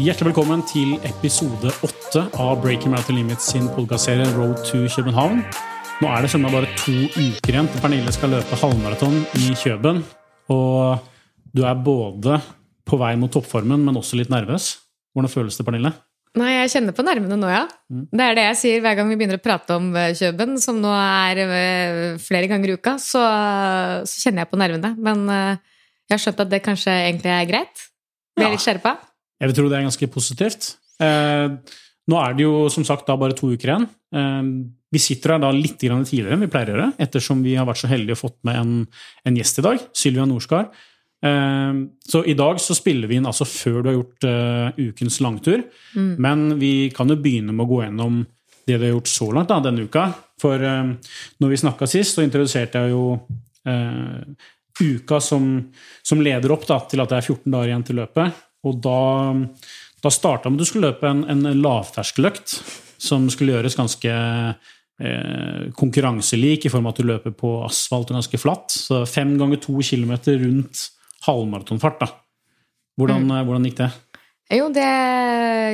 Hjertelig velkommen til episode åtte av Breaking Marathon Limits sin podkastserie Road to København. Nå er det søndag bare to uker igjen til Pernille skal løpe halvmaraton i Kjøben. Og du er både på vei mot toppformen, men også litt nervøs. Hvordan føles det, Pernille? Nei, jeg kjenner på nervene nå, ja. Det er det jeg sier hver gang vi begynner å prate om eh, Kjøben, som nå er eh, flere ganger i uka, så, så kjenner jeg på nervene. Men eh, jeg har skjønt at det kanskje egentlig er greit. Blir Ja. litt skjerpa? Jeg vil tro det er ganske positivt. Eh, nå er det jo som sagt da bare to uker igjen. Eh, vi sitter her da litt grann tidligere enn vi pleier å gjøre, ettersom vi har vært så heldige og fått med en, en gjest i dag, Sylvia Norskar. Eh, så i dag så spiller vi inn altså før du har gjort ukens langtur. Men vi kan jo begynne med å gå gjennom det du har gjort så langt da, denne uka. For når vi snakka sist, så introduserte jeg jo eh, uka som, som leder opp da, til at det er 14 dager igjen til løpet. Og da, da starta med at du skulle løpe en, en lavterskeløkt som skulle gjøres ganske eh, konkurranselik i form av at du løper på asfalt og ganske flatt. Så fem ganger to kilometer rundt halvmaratonfart. da. Hvordan, mm. hvordan gikk det? Jo, det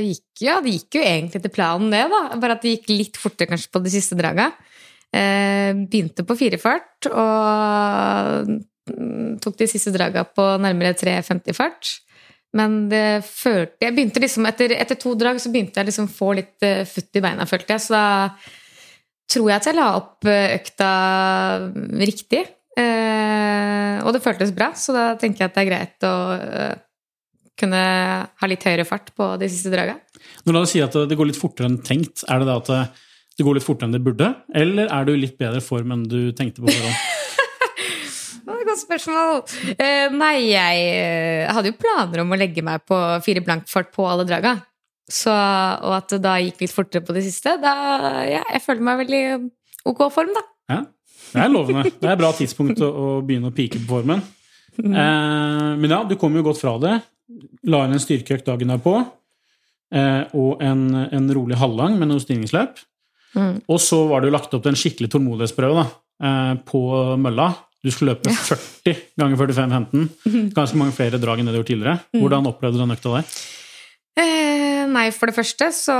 gikk, ja, det gikk jo egentlig til planen, det, da. Bare at det gikk litt fortere kanskje på de siste draga. Eh, begynte på firefart og mm, tok de siste draga på nærmere 3.50-fart. Men det følte Jeg begynte liksom etter, etter to drag så begynte jeg liksom få litt uh, futt i beina, følte jeg. Så da tror jeg at jeg la opp eh, økta riktig. Uh, og det føltes bra, så da tenker jeg at det er greit å uh, kunne ha litt høyere fart på de siste draga. Når du sier at det går litt fortere enn tenkt, er det da at det går litt fortere enn det burde? Eller er du i litt bedre form enn du tenkte på forhånd? Godt spørsmål. Uh, nei, jeg eh, hadde jo planer om å legge meg på fire blankfart på alle draga. Så, og at det da gikk litt fortere på det siste. Da, ja, jeg føler meg veldig ok form, da. Ja, det er lovende. Det er et bra tidspunkt å, å begynne å pike på formen. Eh, men ja, du kom jo godt fra det. La inn en styrkeøkt dagen derpå. Eh, og en, en rolig halvlang med noe stigningsløp. Mm. Og så var det jo lagt opp til en skikkelig tålmodighetsprøve da, eh, på mølla. Du skulle løpe 40 ganger 45-15. Ganske mange flere drag enn det du gjorde tidligere. Hvordan opplevde du den økta der? Eh, nei, for det første så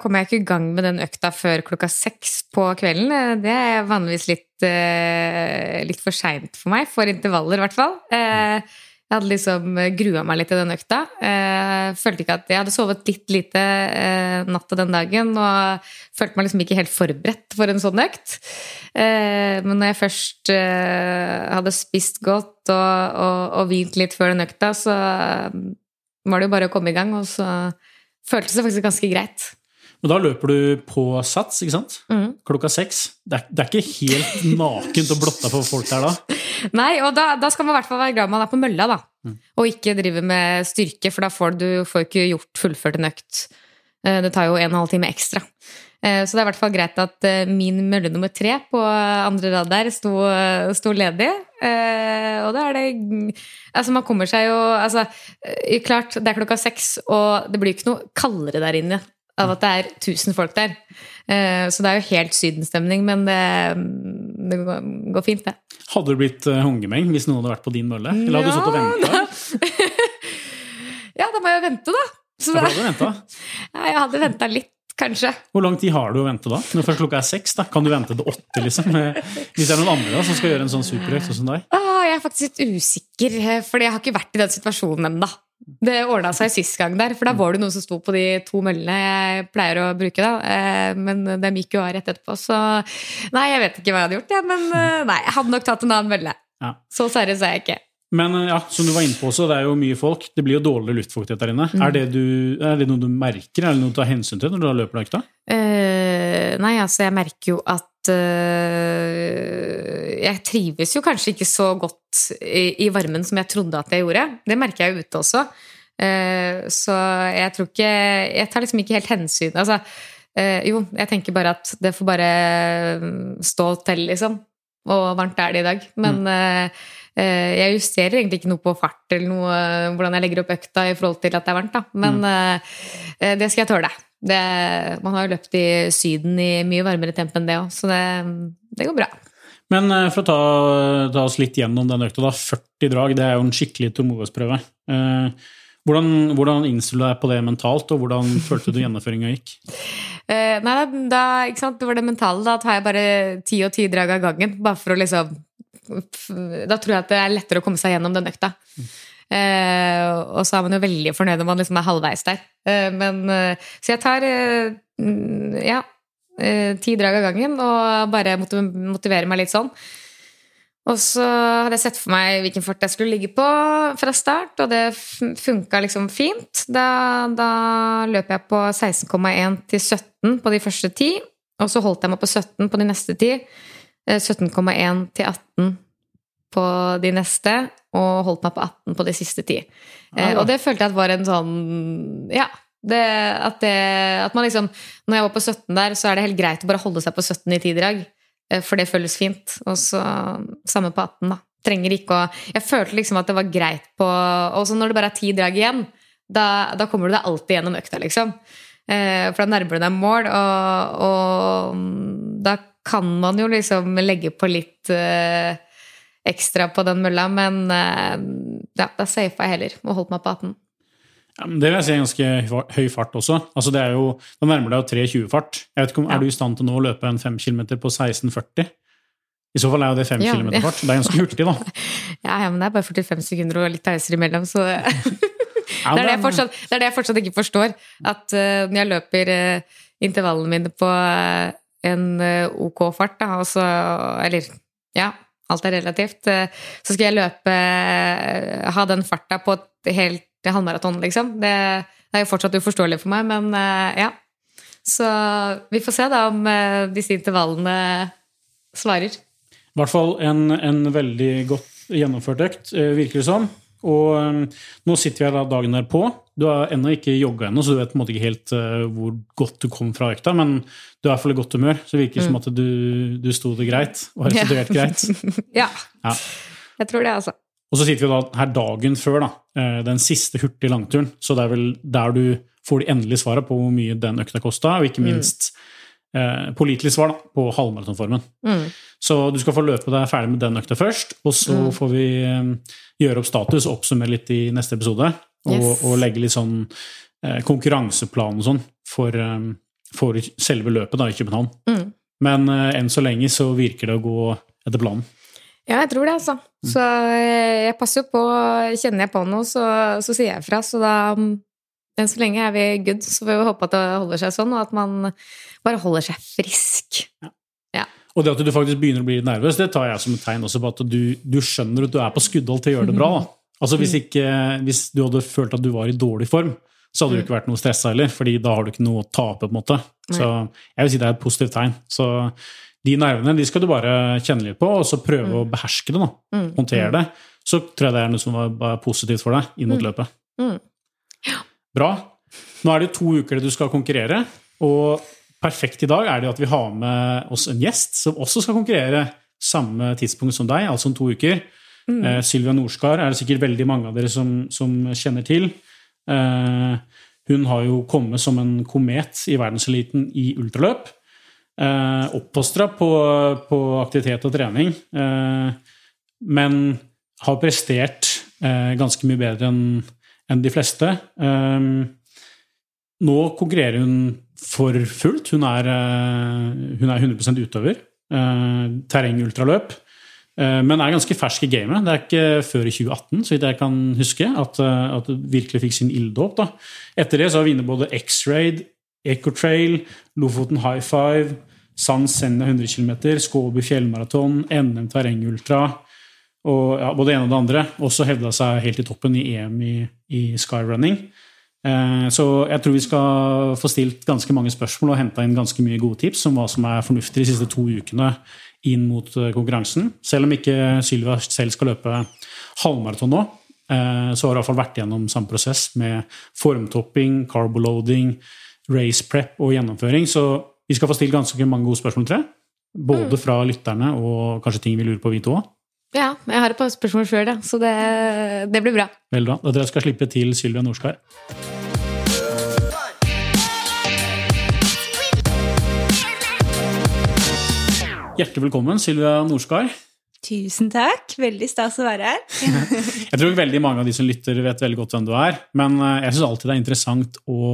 kom jeg ikke i gang med den økta før klokka seks på kvelden. Eh, Det er vanligvis litt, eh, litt for seint for meg, for intervaller i hvert fall. Eh, jeg hadde liksom grua meg litt til den økta. Eh, følte ikke at Jeg hadde sovet litt lite eh, natta den dagen og følte meg liksom ikke helt forberedt for en sånn økt. Eh, men når jeg først eh, hadde spist godt og, og, og hvilt litt før den økta, så var det jo bare å komme i gang, og så føltes det faktisk ganske greit. Og da løper du på sats, ikke sant? Mm. Klokka seks. Det det er ikke helt nakent og blotta for folk der da. Nei, og da, da skal man i hvert fall være glad man er på mølla, da. Og ikke drive med styrke, for da får du får ikke gjort fullført en økt. Eh, Det tar jo en og en halv time ekstra. Eh, Så det er i hvert fall greit at eh, min mølle nummer tre på andre rad der sto, sto ledig. Og da er det Altså, man kommer seg jo Altså, klart, det er klokka seks, og det blir ikke noe kaldere der inne av at det er 1000 folk der. Eh, Så det er jo helt sydenstemning, men det, det går, fint, det. Hadde du blitt hungemeng hongemeng hvis noen hadde vært på din mølle? Eller hadde du stått og venta? Ja, da må jeg vente, da. Så da hadde du ventet. ja, jeg hadde venta litt, kanskje. Hvor lang tid har du å vente da? Når først klokka er seks, da? Kan du vente til åtte, liksom? Eh, Hvis det er noen andre da, som skal gjøre en sånn superøkt sånn som deg? Ah, jeg er faktisk litt usikker, for jeg har ikke vært i den situasjonen ennå. Det ordna seg sist gang der, for da var det noen som sto på de to møllene jeg pleier å bruke. da, eh, Men dem gikk jo av rett etterpå, så Nei, jeg vet ikke hva jeg hadde gjort, jeg, men eh, nei, jeg hadde nok tatt en annen mølle. Ja. Så seriøs er jeg ikke. Men eh, ja, som du var inne på også, det er jo mye folk. Det blir jo dårlig luftfuktighet der inne. Er, det du, er det noe du merker, er det noe du tar hensyn til når du har løper økta? Eh, nei, altså, jeg merker jo at Jeg trives jo kanskje ikke så godt i, varmen som jeg trodde at jeg gjorde. Det merker jeg jo ute også. Eh, så jeg tror ikke Jeg tar liksom ikke helt hensyn Altså, eh, jo, jeg tenker bare at det får bare mm, stå til, liksom. Og varmt er det i dag. Men mm. eh, jeg justerer egentlig ikke noe på fart eller noe, hvordan jeg legger opp økta i forhold til at det er varmt, da. Men mm. eh, det skal jeg tåle. Det, man har jo løpt i Syden i mye varmere temp enn det òg, så det, det går bra. Men eh, for å ta, ta oss litt gjennom den økta, da. 40 drag, det er jo en skikkelig tålmodighetsprøve. Eh, Hvordan, hvordan innstilte du deg på det mentalt, og hvordan følte du gjennomføringa gikk? Eh, nei, da, ikke sant? Det var det mentale. Da tar jeg bare ti og ti drag av gangen. Bare for å liksom Da tror jeg at det er lettere å komme seg gjennom den økta. Eh, og så er man jo veldig fornøyd når man liksom er halvveis der. Eh, men, eh, så jeg tar eh, ja, eh, ti drag av gangen og bare motiverer meg litt sånn. Og så hadde jeg sett for meg hvilken fart jeg skulle ligge på fra start, og det funka liksom fint. Da, da løp jeg på 16,1 til 17 på de første ti, og så holdt jeg meg på 17 på de neste ti. 17,1 eh, til 18 på de neste, og holdt meg på 18 på de siste ti. Ja, og det følte jeg at var en sånn Ja. Det, at, det, at man liksom Når jeg var på 17 der, så er det helt greit å bare holde seg på 17 i ti drag. Eh, for det føles fint. Og så samme på 18, da. Trenger ikke å Jeg følte liksom at det var greit på Og så når det bare er ti drag igjen, da, da kommer du deg alltid gjennom økta, liksom. Eh, for da nærmer du deg mål, og, og, da kan man jo liksom legge på litt ekstra på den mølla, men uh, ja, da safa jeg heller og holdt meg på 18. Ja, det vil jeg si er ganske høy fart også. Altså det er jo, Da nærmer deg jo 3.20-fart. Jeg vet ikke om. Er du i stand til nå å løpe en 5 km på 16,40? I så fall er jo det 5 ja, km fart. Det er ganske hurtig, da. ja, ja, men det er bare 45 sekunder og litt pauser imellom, så det, er det, fortsatt, det, er det jeg fortsatt ikke forstår. At uh, når jeg løper uh, intervallene mine på uh, en ok fart, da, og så Eller ja, alt er relativt. så skal jeg løpe Ha den farta på et helt halvmaraton, liksom. Det, det, er jo fortsatt uforståelig for meg, men uh, ja. Så vi får se da om disse intervallene svarer. I hvert fall en, en veldig godt gjennomført økt, virker det som. Og um, nå sitter vi her da dagen derpå. Du har ennå ikke jogga ennå, så du vet på en måte ikke helt uh, hvor godt du kom fra økta, men du er i hvert fall i godt humør, så det virker mm. som at du, du sto det greit og har resultert ja. greit. ja. ja. Jeg tror det, altså. Og så sitter vi da her dagen før da, eh, den siste hurtige langturen, så det er vel der du får de endelige svarene på hvor mye den økta kosta, og ikke mm. minst mm. Eh, pålitelig svar da, på halvmaratonformen. Mm. Så du skal få løpe deg ferdig med den økta først, og så mm. får vi eh, gjøre opp status oppsummere litt i neste episode. Og, yes. og legge litt sånn eh, konkurranseplan og sånn for, eh, for, selve løpet da, i København. Mm. Men eh, enn så lenge så virker det å gå etter planen. Ja, jeg tror det, altså. Så eh, jeg passer jo på Kjenner jeg på noe, så, så sier jeg fra. Så da mm, enn så lenge er vi good, så får vi håpe at det holder seg sånn, og at man bare holder seg frisk. Ja. ja. Og det at du faktisk begynner å bli nervøs, det tar jeg som et tegn også på at du, du skjønner at du er på skuddhold til å gjøre det bra. Altså hvis, mm. ikke, hvis du hadde følt at du var i dårlig form, så hadde du mm. ikke vært noe stressa heller, fordi da har du ikke noe å tape. på en måte. Så jeg vil si det er et positivt tegn. Så de nervene de skal du bare kjenne litt på, og så prøve mm. å beherske det. da. Håndtere det. Så tror jeg det er noe som var positivt for deg inn mot løpet. Bra. Nå er det to uker du skal konkurrere, og perfekt i dag er det at vi har med oss en gjest som også skal konkurrere samme tidspunkt som deg, altså om to uker. Mm. Eh, Sylvia Norskar er det sikkert veldig mange av dere som, som kjenner til. Eh, hun har jo kommet som en komet i verdenseliten i ultraløp. Eh, oppfostra på, på, aktivitet og trening, eh, men har prestert eh, ganske mye bedre enn en de fleste. Eh, nå konkurrerer hun for fullt. Hun er, eh, hun er 100 utøver. Eh, terrengultraløp. Men er ganske fersk i gamet. Det er ikke før i 2018 så vidt jeg kan huske, at, at hun virkelig fikk sin ilddåp. Etter det så har vi vunnet både X-Raid, Ecotrail, Lofoten High Five, San Senja 100 km, Skåby fjellmaraton, NM terrengultra og ja, både det ene og det andre. Også hevda seg helt i toppen i EM i, i skyrunning. Eh, så jeg tror vi skal få stilt ganske mange spørsmål og henta inn ganske mye gode tips om hva som er fornuftig de siste to ukene inn mot eh, konkurransen. Selv om ikke Sylvia selv skal løpe halvmaraton nå, eh, så har hun i hvert fall vært gjennom samme prosess med formtopping, carboloading, race prep og gjennomføring. Så vi skal få stilt ganske mange gode spørsmål, tror jeg. Både mm. fra lytterne og kanskje ting vi lurer på, vi to òg. Ja, jeg har et par spørsmål sjøl, så det, det, blir bra. Veldig bra. Da tror jeg skal slippe til Sylvia Norskar. Hjertelig velkommen, Sylvia Norskar, Tusen takk. Veldig stas å være her. jeg tror veldig mange av de som lytter, vet veldig godt hvem du er. Men eh, jeg syns alltid det er interessant å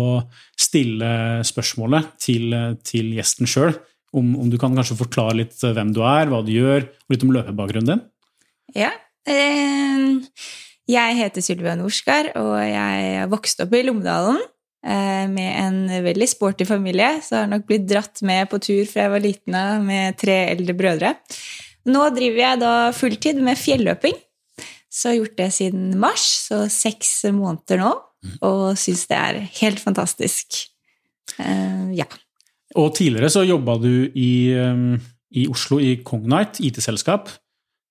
stille spørsmålet til, til gjesten sjøl. Om, om, du kan kanskje forklare litt hvem du er, hva du gjør, og litt om løpebakgrunnen din? Ja. Jeg heter Sylvia Norskar, og jeg vokste opp i Lommedalen eh, med en veldig sporty familie, så har nok blitt dratt med på tur fra jeg var liten av med tre eldre brødre. Nå driver jeg da fulltid med fjelløping. Så har jeg gjort det siden mars, så seks måneder nå, og syns det er helt fantastisk. Uh, ja. Og tidligere så jobba du i, um, i, Oslo i Cognite, IT-selskap.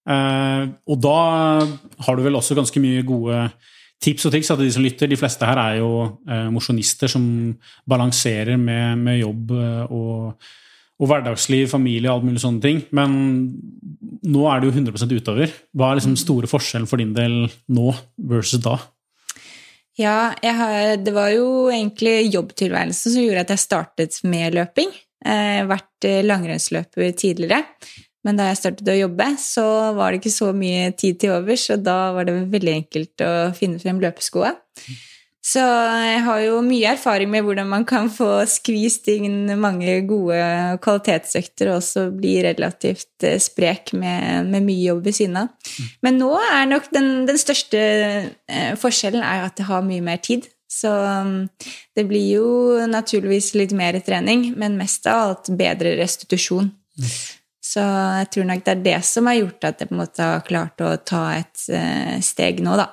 Uh, og da har du vel også ganske mye gode tips og triks til de som lytter. De fleste her er jo eh, mosjonister som balanserer med, med jobb og og hverdagsliv, familie og alt mulig sånne ting. Men nå er det jo 100 utover. Hva er liksom store forskjellen for din del nå versus da? Ja, har, det var jo egentlig jobbtilværelsen som gjorde at jeg startet med løping. Jeg har vært langrennsløper tidligere, men da jeg startet å jobbe, så var det ikke så mye tid til overs, og da var det veldig enkelt å finne frem løpeskoa. Så jeg har jo mye erfaring med hvordan man kan få skvist inn mange gode kvalitetsøkter og også bli relativt eh, sprek med, med mye jobb ved siden av. Men nå er nok den, den største eh, forskjellen er at jeg har mye mer tid. Så mm, det blir jo naturligvis litt mer trening, men mest av alt bedre restitusjon. Så jeg tror nok det er det som har gjort at jeg på en måte har klart å ta et eh, steg nå, da.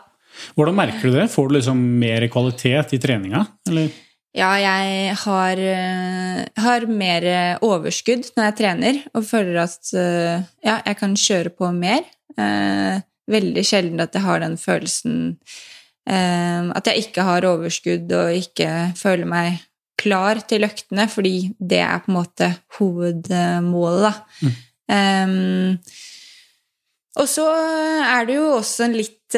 Hvordan merker du det? Får du liksom mer kvalitet i treninga? Eller? Ja, jeg har, eh, har, mer overskudd når jeg trener, og føler at eh, ja, jeg kan kjøre på mer. Eh, veldig sjelden at jeg har den følelsen At jeg ikke har overskudd og ikke føler meg klar til øktene, fordi det er på en måte hovedmålet, da. Mm. Um, og så er det jo også en litt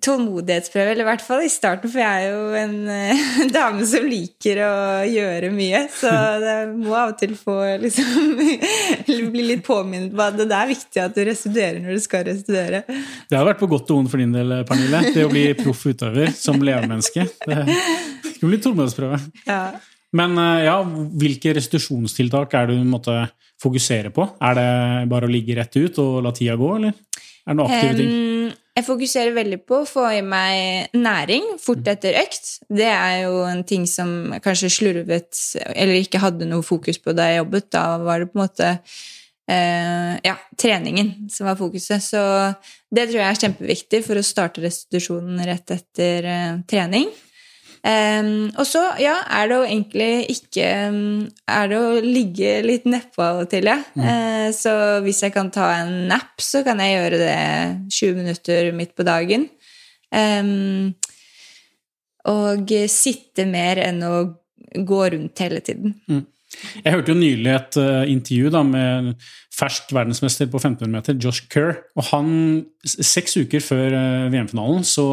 tålmodighetsprøve, eller i hvert fall i starten, for jeg er jo en uh, dame som liker å gjøre mye. Så det må av og til få liksom bli litt påminnet på at det er viktig at du restituerer når du skal restituere. Det har vært på godt og vondt for din del, Pernille, det å bli proff utøver som levemenneske. Det skulle bli tålmodighetsprøve. Ja. Men uh, ja, hvilke restitusjonstiltak er det du måtte fokusere på? Er det bare å ligge rett ut og la tida gå, eller er det noen aktive ting? Um, jeg fokuserer veldig på å få i meg næring fort etter økt. Det er jo en ting som kanskje slurvet eller ikke hadde noe fokus på da jeg jobbet. Da var det på en måte eh, ja, treningen som var fokuset. Så det tror jeg er kjempeviktig for å starte restitusjonen rett etter eh, trening. Um, og så, ja, er det jo egentlig ikke Er det å ligge litt nedpå av og til, ja. Mm. Uh, så hvis jeg kan ta en nap, så kan jeg gjøre det 20 minutter midt på dagen. Um, og sitte mer enn å gå rundt hele tiden. Mm. Jeg hørte jo nylig et uh, intervju da, med fersk verdensmester på 1500 meter, Josh Kerr. Og han, seks uker før uh, VM-finalen, så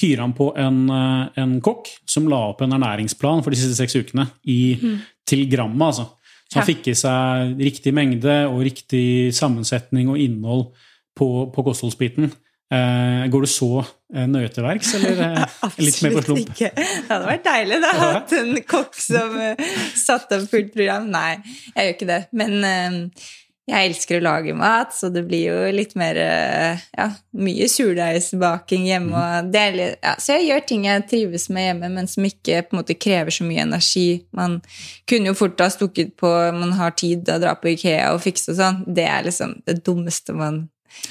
hyrer han på en, uh, en, kokk som la opp en ernæringsplan for de siste seks ukene i, mm. til grammet. altså. Så han ja. fikk i seg riktig mengde og riktig sammensetning og innhold på, på kostholdsbiten. Eh, går du så eh, nøye til verks, eller eh, litt mer på slump? Absolutt Ikke. Det hadde vært deilig da, å ha en kokk som satte opp fullt program. Nei, jeg gjør ikke det. Men jeg elsker å lage mat, så det blir jo litt mer Ja, mye surdeigsbaking hjemme. Og det er ja, så jeg gjør ting jeg trives med hjemme, men som ikke på en måte krever så mye energi. Man kunne jo fort ha stukket på man har tid å dra på Ikea og fikse og sånn. Det er liksom det dummeste man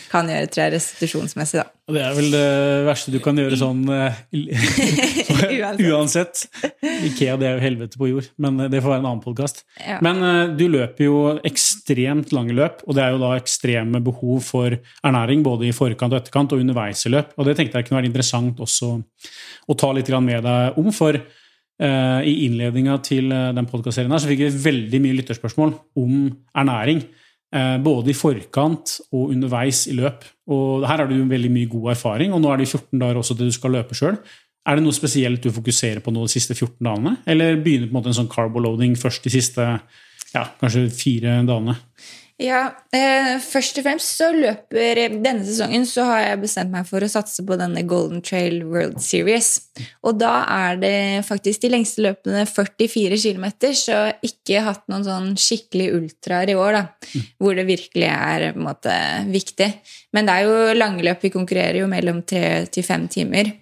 kan gjøre, tror jeg, restitusjonsmessig, da. Det er vel det verste du kan gjøre sånn uh, uansett. Ikea det er jo helvete på jord, men det får være en annen podkast. Ja. Men uh, du løper jo ekstremt lange løp, og det er jo da ekstreme behov for ernæring både i forkant og etterkant og underveis i løp. Og det tenkte jeg kunne være interessant også å ta litt med deg om, for i innledninga til den podkastserien så fikk vi veldig mye lytterspørsmål om ernæring. Eh, både i forkant og underveis i løp. Og her har du veldig mye god erfaring, og nå er det 14 dager også til du skal løpe sjøl. Er det noe spesielt du fokuserer på nå de siste 14 dagene, eller begynner på en måte en sånn carboloading først de siste ja, kanskje fire dagene? Ja, eh, først og fremst så løper Denne sesongen så har jeg bestemt meg for å satse på denne Golden Trail World Series. Og da er det faktisk de lengste løpene 44 km, så ikke hatt noen sånn skikkelig ultraer i år, da. Mm. Hvor det virkelig er på en måte viktig. Men det er jo langløp. Vi konkurrerer jo mellom tre til fem timer.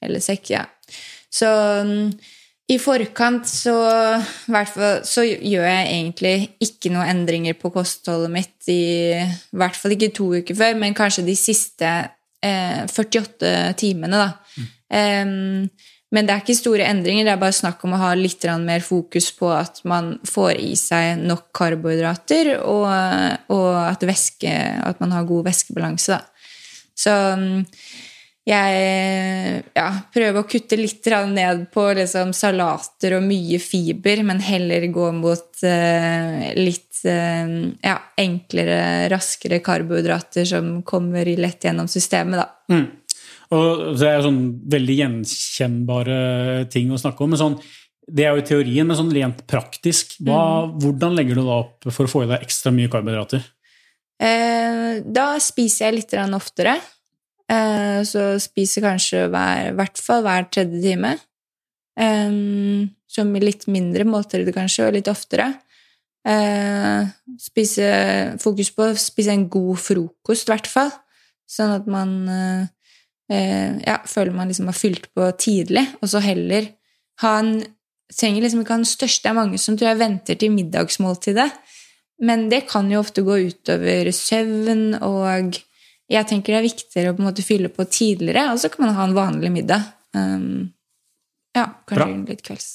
Eller sekk, ja. Så i forkant så, så, gjør jeg egentlig ikke noen endringer på kostholdet mitt i, i hvert fall ikke to uker før, men kanskje de siste eh, 48 timene, da. Mm. Um, men det er ikke store endringer, det er bare snakk om å ha litt mer fokus på at man får i seg nok karbohydrater, og, og at, væske, at, man har god væskebalanse. Da. Så jeg ja, prøver å kutte litt ned på liksom, salater og mye fiber, men heller gå mot eh, litt eh, ja, enklere, raskere karbohydrater som kommer lett gjennom systemet. Da. Mm. Og Det er sånn veldig gjenkjennbare ting å snakke om. men sånn, Det er jo i teorien, men sånn rent praktisk, hva, mm. hvordan legger du da opp for å få i deg ekstra mye karbohydrater? Eh, da spiser jeg litt oftere. Eh, så spiser kanskje hver, hvert fall hver tredje time. som i litt mindre måltider, kanskje, og litt oftere. Eh, spise, fokus på å spise en god frokost, i hvert fall. Sånn at man eh, ja, føler man liksom har fylt på tidlig, og så heller ha en Trenger liksom ikke ha den største. Er mange som tror jeg venter til middagsmåltidet. Men det kan jo ofte gå utover søvn og jeg tenker det er viktigere å på en måte fylle på tidligere, og så kan man ha en vanlig middag. Um, ja, kanskje Bra. litt kvelds.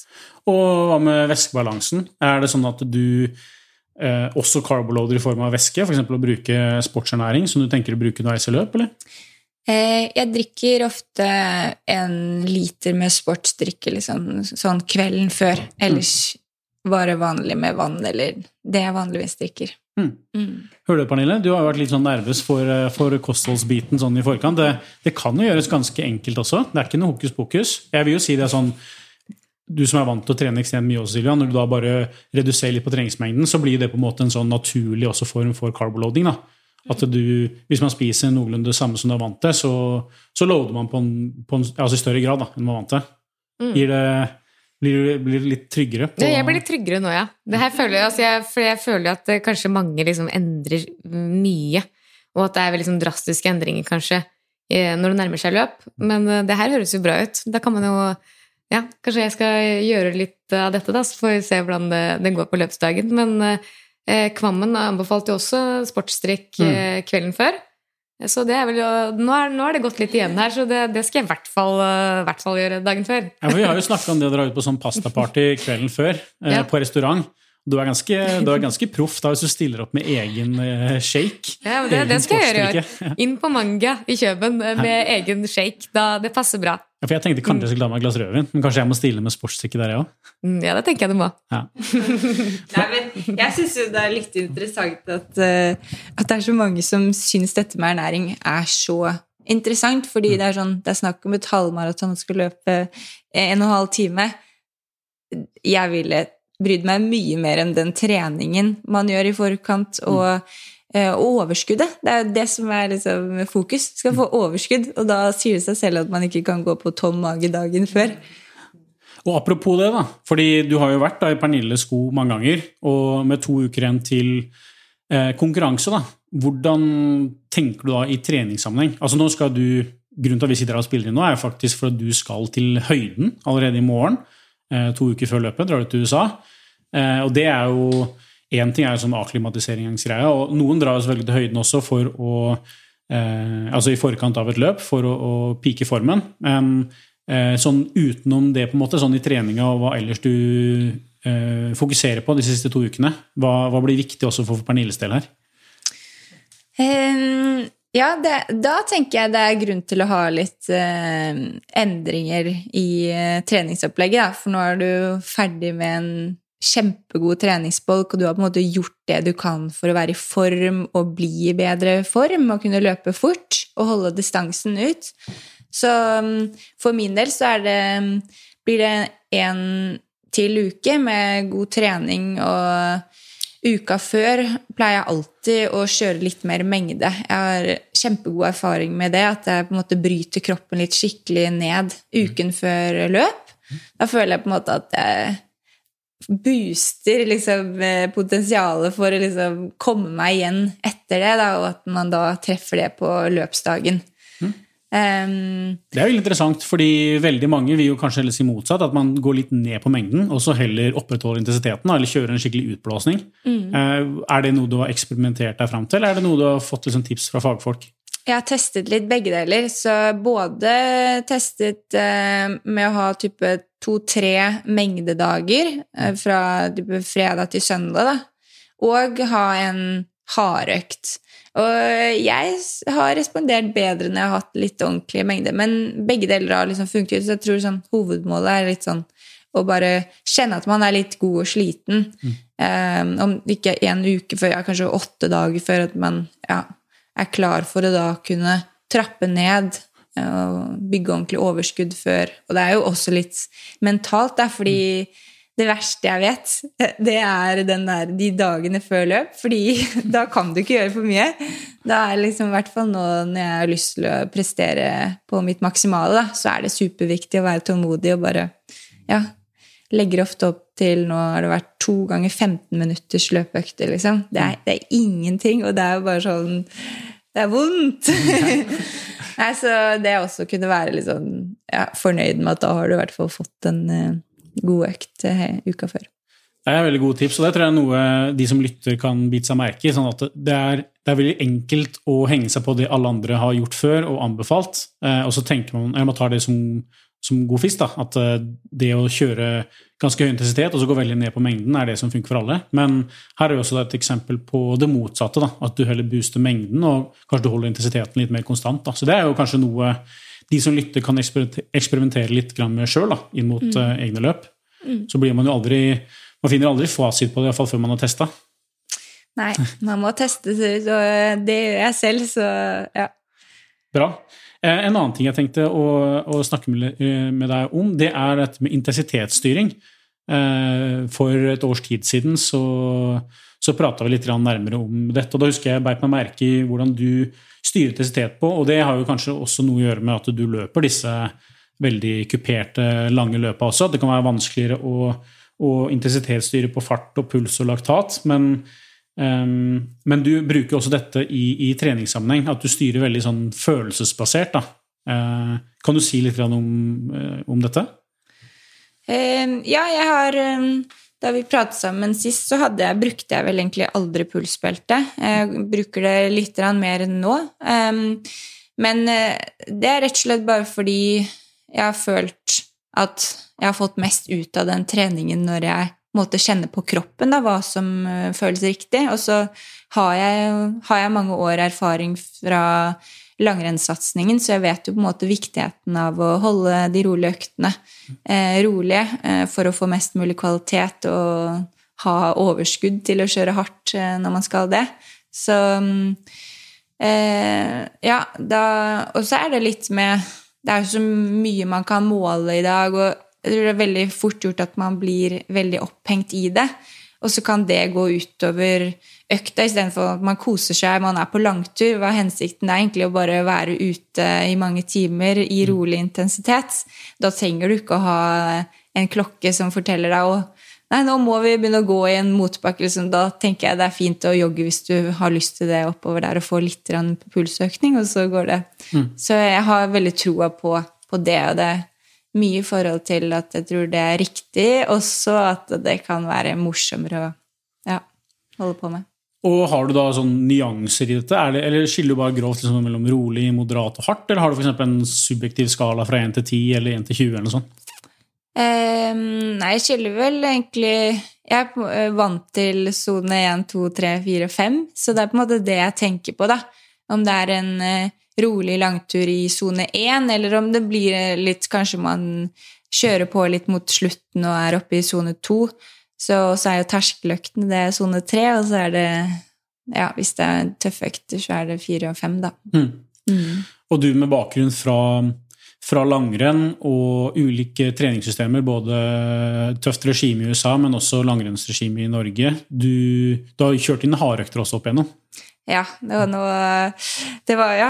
Og hva med væskebalansen? Er det sånn at du eh, også carboloader i form av væske, f.eks. å bruke sportsernæring, som du tenker å bruke underveis i løp, eller? Eh, jeg drikker ofte en liter med sportsdrikke liksom, sånn kvelden før. Ellers mm. bare vanlig med vann, eller det jeg vanligvis drikker. Mm. Mm. Hører du, Pernille? Du har jo vært litt sånn nervøs for, eh, for kostholdsbiten sånn i forkant. Det, det, kan jo gjøres ganske enkelt også. Det er ikke noe hokus pokus. Jeg vil jo si det er sånn Du som er vant til å trene ekstremt mye også, Silvia, når du da bare reduserer litt på treningsmengden, så blir det på en måte en sånn naturlig også form for carboloading. da. At du, Hvis man spiser noenlunde det samme som du er vant til, så, så loader man på en, på en, altså i større grad da, enn man er vant til. Mm. Gir det blir du, litt tryggere? På... jeg blir litt tryggere nå, ja. Føler, altså jeg, for jeg føler at kanskje mange liksom endrer mye. Og at det er sånn drastiske endringer, kanskje, når det nærmer seg løp. Men eh, det her høres jo bra ut. Da kan man jo Ja, kanskje jeg skal gjøre litt av dette, da, så får vi se hvordan det, det går på løpsdagen. Men eh, Kvammen anbefalte jo også sportsstrikk mm. Eh, kvelden før. Så det er vel, nå, er, nå er det gått litt igjen her, så det, det skal jeg i hvert fall, uh, hvert fall gjøre dagen før. Ja, Vi har jo snakka om det å dra ut på sånn pastaparty kvelden før, eh, ja. på restaurant. Du er ganske, du er ganske proff da hvis du stiller opp med egen uh, shake. Ja, det, det, skal jeg gjøre. Inn på Manga i Kjøben med egen shake. Da, det passer bra. For Jeg tenkte kanskje jeg skulle ta meg et glass rødvin, men kanskje jeg må stille med sportsdrikke der, jeg òg? Mm, ja, det tenker jeg du må. Ja. Nei, men jeg syns jo det er litt interessant at, uh, at, det er så mange som syns dette med ernæring er så interessant, fordi mm. det er sånn, det er snakk om et halvmaraton og skal løpe en og en halv time. Jeg ville brydd meg mye mer om den treningen man gjør i forkant, og, mm. Og overskuddet. Det er jo det som er liksom fokus. Skal få overskudd, og da sier det seg selv at man ikke kan gå på tom mage dagen før. Og Apropos det, da, fordi du har jo vært da, i Pernilles sko mange ganger, og med to uker igjen til eh, konkurranse, da. Hvordan tenker du da i treningssammenheng? Altså nå skal du, Grunnen til at vi sitter her og spiller inn nå, er jo faktisk for at du skal til høyden allerede i morgen. Eh, to uker før løpet drar du til USA. Eh, og det er jo Én ting er jo sånn akklimatiseringsgreie, og noen drar selvfølgelig til høyden også for å eh, Altså i forkant av et løp for å, å pike formen. Men sånn utenom det, på en måte, sånn i treninga og hva ellers du fokuserer på de siste to ukene, hva, hva blir viktig også for Pernilles del her? Um, ja, det, da tenker jeg det er grunn til å ha litt eh, endringer i eh, treningsopplegget. Da. For nå er du ferdig med en kjempegod treningsbolk, og du har på en måte gjort det du kan for å være i form og bli i bedre form og kunne løpe fort og holde distansen ut. Så um, for min del så er det blir det en til uke med god trening og uka før pleier jeg alltid å kjøre litt mer mengde. Jeg har kjempegod erfaring med det, at jeg på en måte bryter kroppen litt skikkelig ned uken før løp. Da føler jeg på en måte at jeg booster liksom, eh, potensialet for å liksom, komme meg igjen etter det, da, og at man da treffer det på løpsdagen. Um, det er jo interessant, fordi veldig mange vil jo kanskje heller si motsatt. At man går litt ned på mengden, og så heller opprettholder intensiteten. Eller kjører en skikkelig utblåsning. Mm. Uh, er det noe du har eksperimentert deg fram til, eller er det noe du har fått liksom, tips fra fagfolk? Jeg har testet litt begge deler. Så både testet uh, med å ha type to-tre mengdedager uh, fra fredag til søndag, da, og ha en hardøkt. Og jeg har respondert bedre når jeg har hatt litt ordentlige mengder, men begge deler har liksom funket. Så jeg tror sånn, hovedmålet er litt sånn å bare kjenne at man er litt god og sliten. Mm. Um, om ikke en uke før, ja, kanskje åtte dager før at man ja, er klar for å da kunne trappe ned og bygge ordentlig overskudd før. Og det er jo også litt mentalt, da, fordi mm det verste jeg vet, det er der, de dagene før løp. fordi da kan du ikke gjøre for mye. Da er liksom, i hvert fall nå når jeg har lyst til å prestere på mitt maksimale, da, så er det superviktig å være tålmodig og bare Ja. Legger ofte opp til Nå har det vært to ganger 15 minutters løpeøkter, liksom. Det er, det er ingenting, og det er jo bare sånn Det er vondt! Nei, så det også kunne være litt sånn ja, fornøyd med at da har du i hvert fall fått en uh, god økt uh, uka før. Det er veldig gode tips, og det tror jeg er noe de som lytter, kan bite seg merke i. sånn at det er, det er, veldig enkelt å henge seg på det alle andre har gjort før og anbefalt, eh, og så tenker man, eller man tar det som, som god fisk. da, At eh, det å kjøre ganske høy intensitet og så gå veldig ned på mengden, er det som funker for alle. Men her er jo også et eksempel på det motsatte. da, At du heller booster mengden og kanskje du holder intensiteten litt mer konstant. da, Så det er jo kanskje noe de som lytter, kan eksperimentere litt med sjøl inn mot mm. uh, egne løp. Mm. Så blir man jo aldri Man finner aldri fasit på det, iallfall før man har testa. Nei, man må teste og det gjør jeg selv, så ja. Bra. Eh, en annen ting jeg tenkte å, å snakke med, eh, deg om, det er dette med intensitetsstyring. For et års tid siden så, så prata vi litt nærmere om dette. og Da husker jeg beit meg merke i hvordan du styrer intensitet på, og det har jo kanskje også noe å gjøre med at du løper disse veldig kuperte, lange løpa også. At det kan være vanskeligere å, å intensitetsstyre på fart og puls og laktat. Men, um, men du bruker også dette i, i, treningssammenheng, at du styrer veldig sånn følelsesbasert. Uh, kan du si litt om, uh, om dette? Uh, ja, jeg har um, Da vi pratet sammen sist, så jeg, brukte jeg vel egentlig aldri pulsbelte. Jeg bruker det litt mer enn nå. Um, men eh, det er rett og slett bare fordi jeg har følt at jeg har fått mest ut av den treningen når jeg måtte kjenne på kroppen da, hva som uh, føles riktig. Og så har jeg, har jeg, mange år erfaring fra langrennssatsingen, så jeg vet jo på en måte viktigheten av å holde de rolige øktene eh, rolige eh, for å få mest mulig kvalitet og ha overskudd til å kjøre hardt eh, når man skal det. Så eh, ja, da Og så er det litt med det er jo så mye man kan måle i dag, og jeg tror det er veldig fort gjort at man blir veldig opphengt i det. Og så kan det gå utover økta istedenfor at man koser seg, man er på langtur. Hva er hensikten? Det er egentlig å bare være ute i mange timer i mm. rolig intensitet. Da trenger du ikke å ha en klokke som forteller deg å Nei, nå må vi begynne å gå i en motbakke. Liksom. Da tenker jeg det er fint å jogge hvis du har lyst til det oppover der og få litt pulsøkning, og så går det. Mm. Så jeg har veldig troa på, på, det, og det mye i forhold til at jeg tror det er riktig, også at det kan være morsommere å ja, holde på med. Og Har du da sånn nyanser i dette, det, eller skiller du bare grovt liksom mellom rolig, moderat og hardt? Eller har du f.eks. en subjektiv skala fra 1 til 10 eller 1 til 20? eller noe sånt? Um, nei, jeg skiller vel egentlig Jeg er eh, vant til sone 1, 2, 3, 4, 5, så det er på en måte det jeg tenker på, da. Om det er en uh, rolig langtur i sone 1, eller om det blir litt Kanskje man kjører på litt mot slutten og er oppe i sone 2. Så, så er jo terskeløktene det er sone 3, og så er det Ja, hvis det er tøffe økter, så er det 4 og 5, da. Mm. Mm. Og du med bakgrunn fra fra langrenn og ulike treningssystemer, både tøft regime i USA, men også langrennsregime i Norge. Du, du har kjørt inn hardøkter også opp igjennom? Ja, det var noe Det var, ja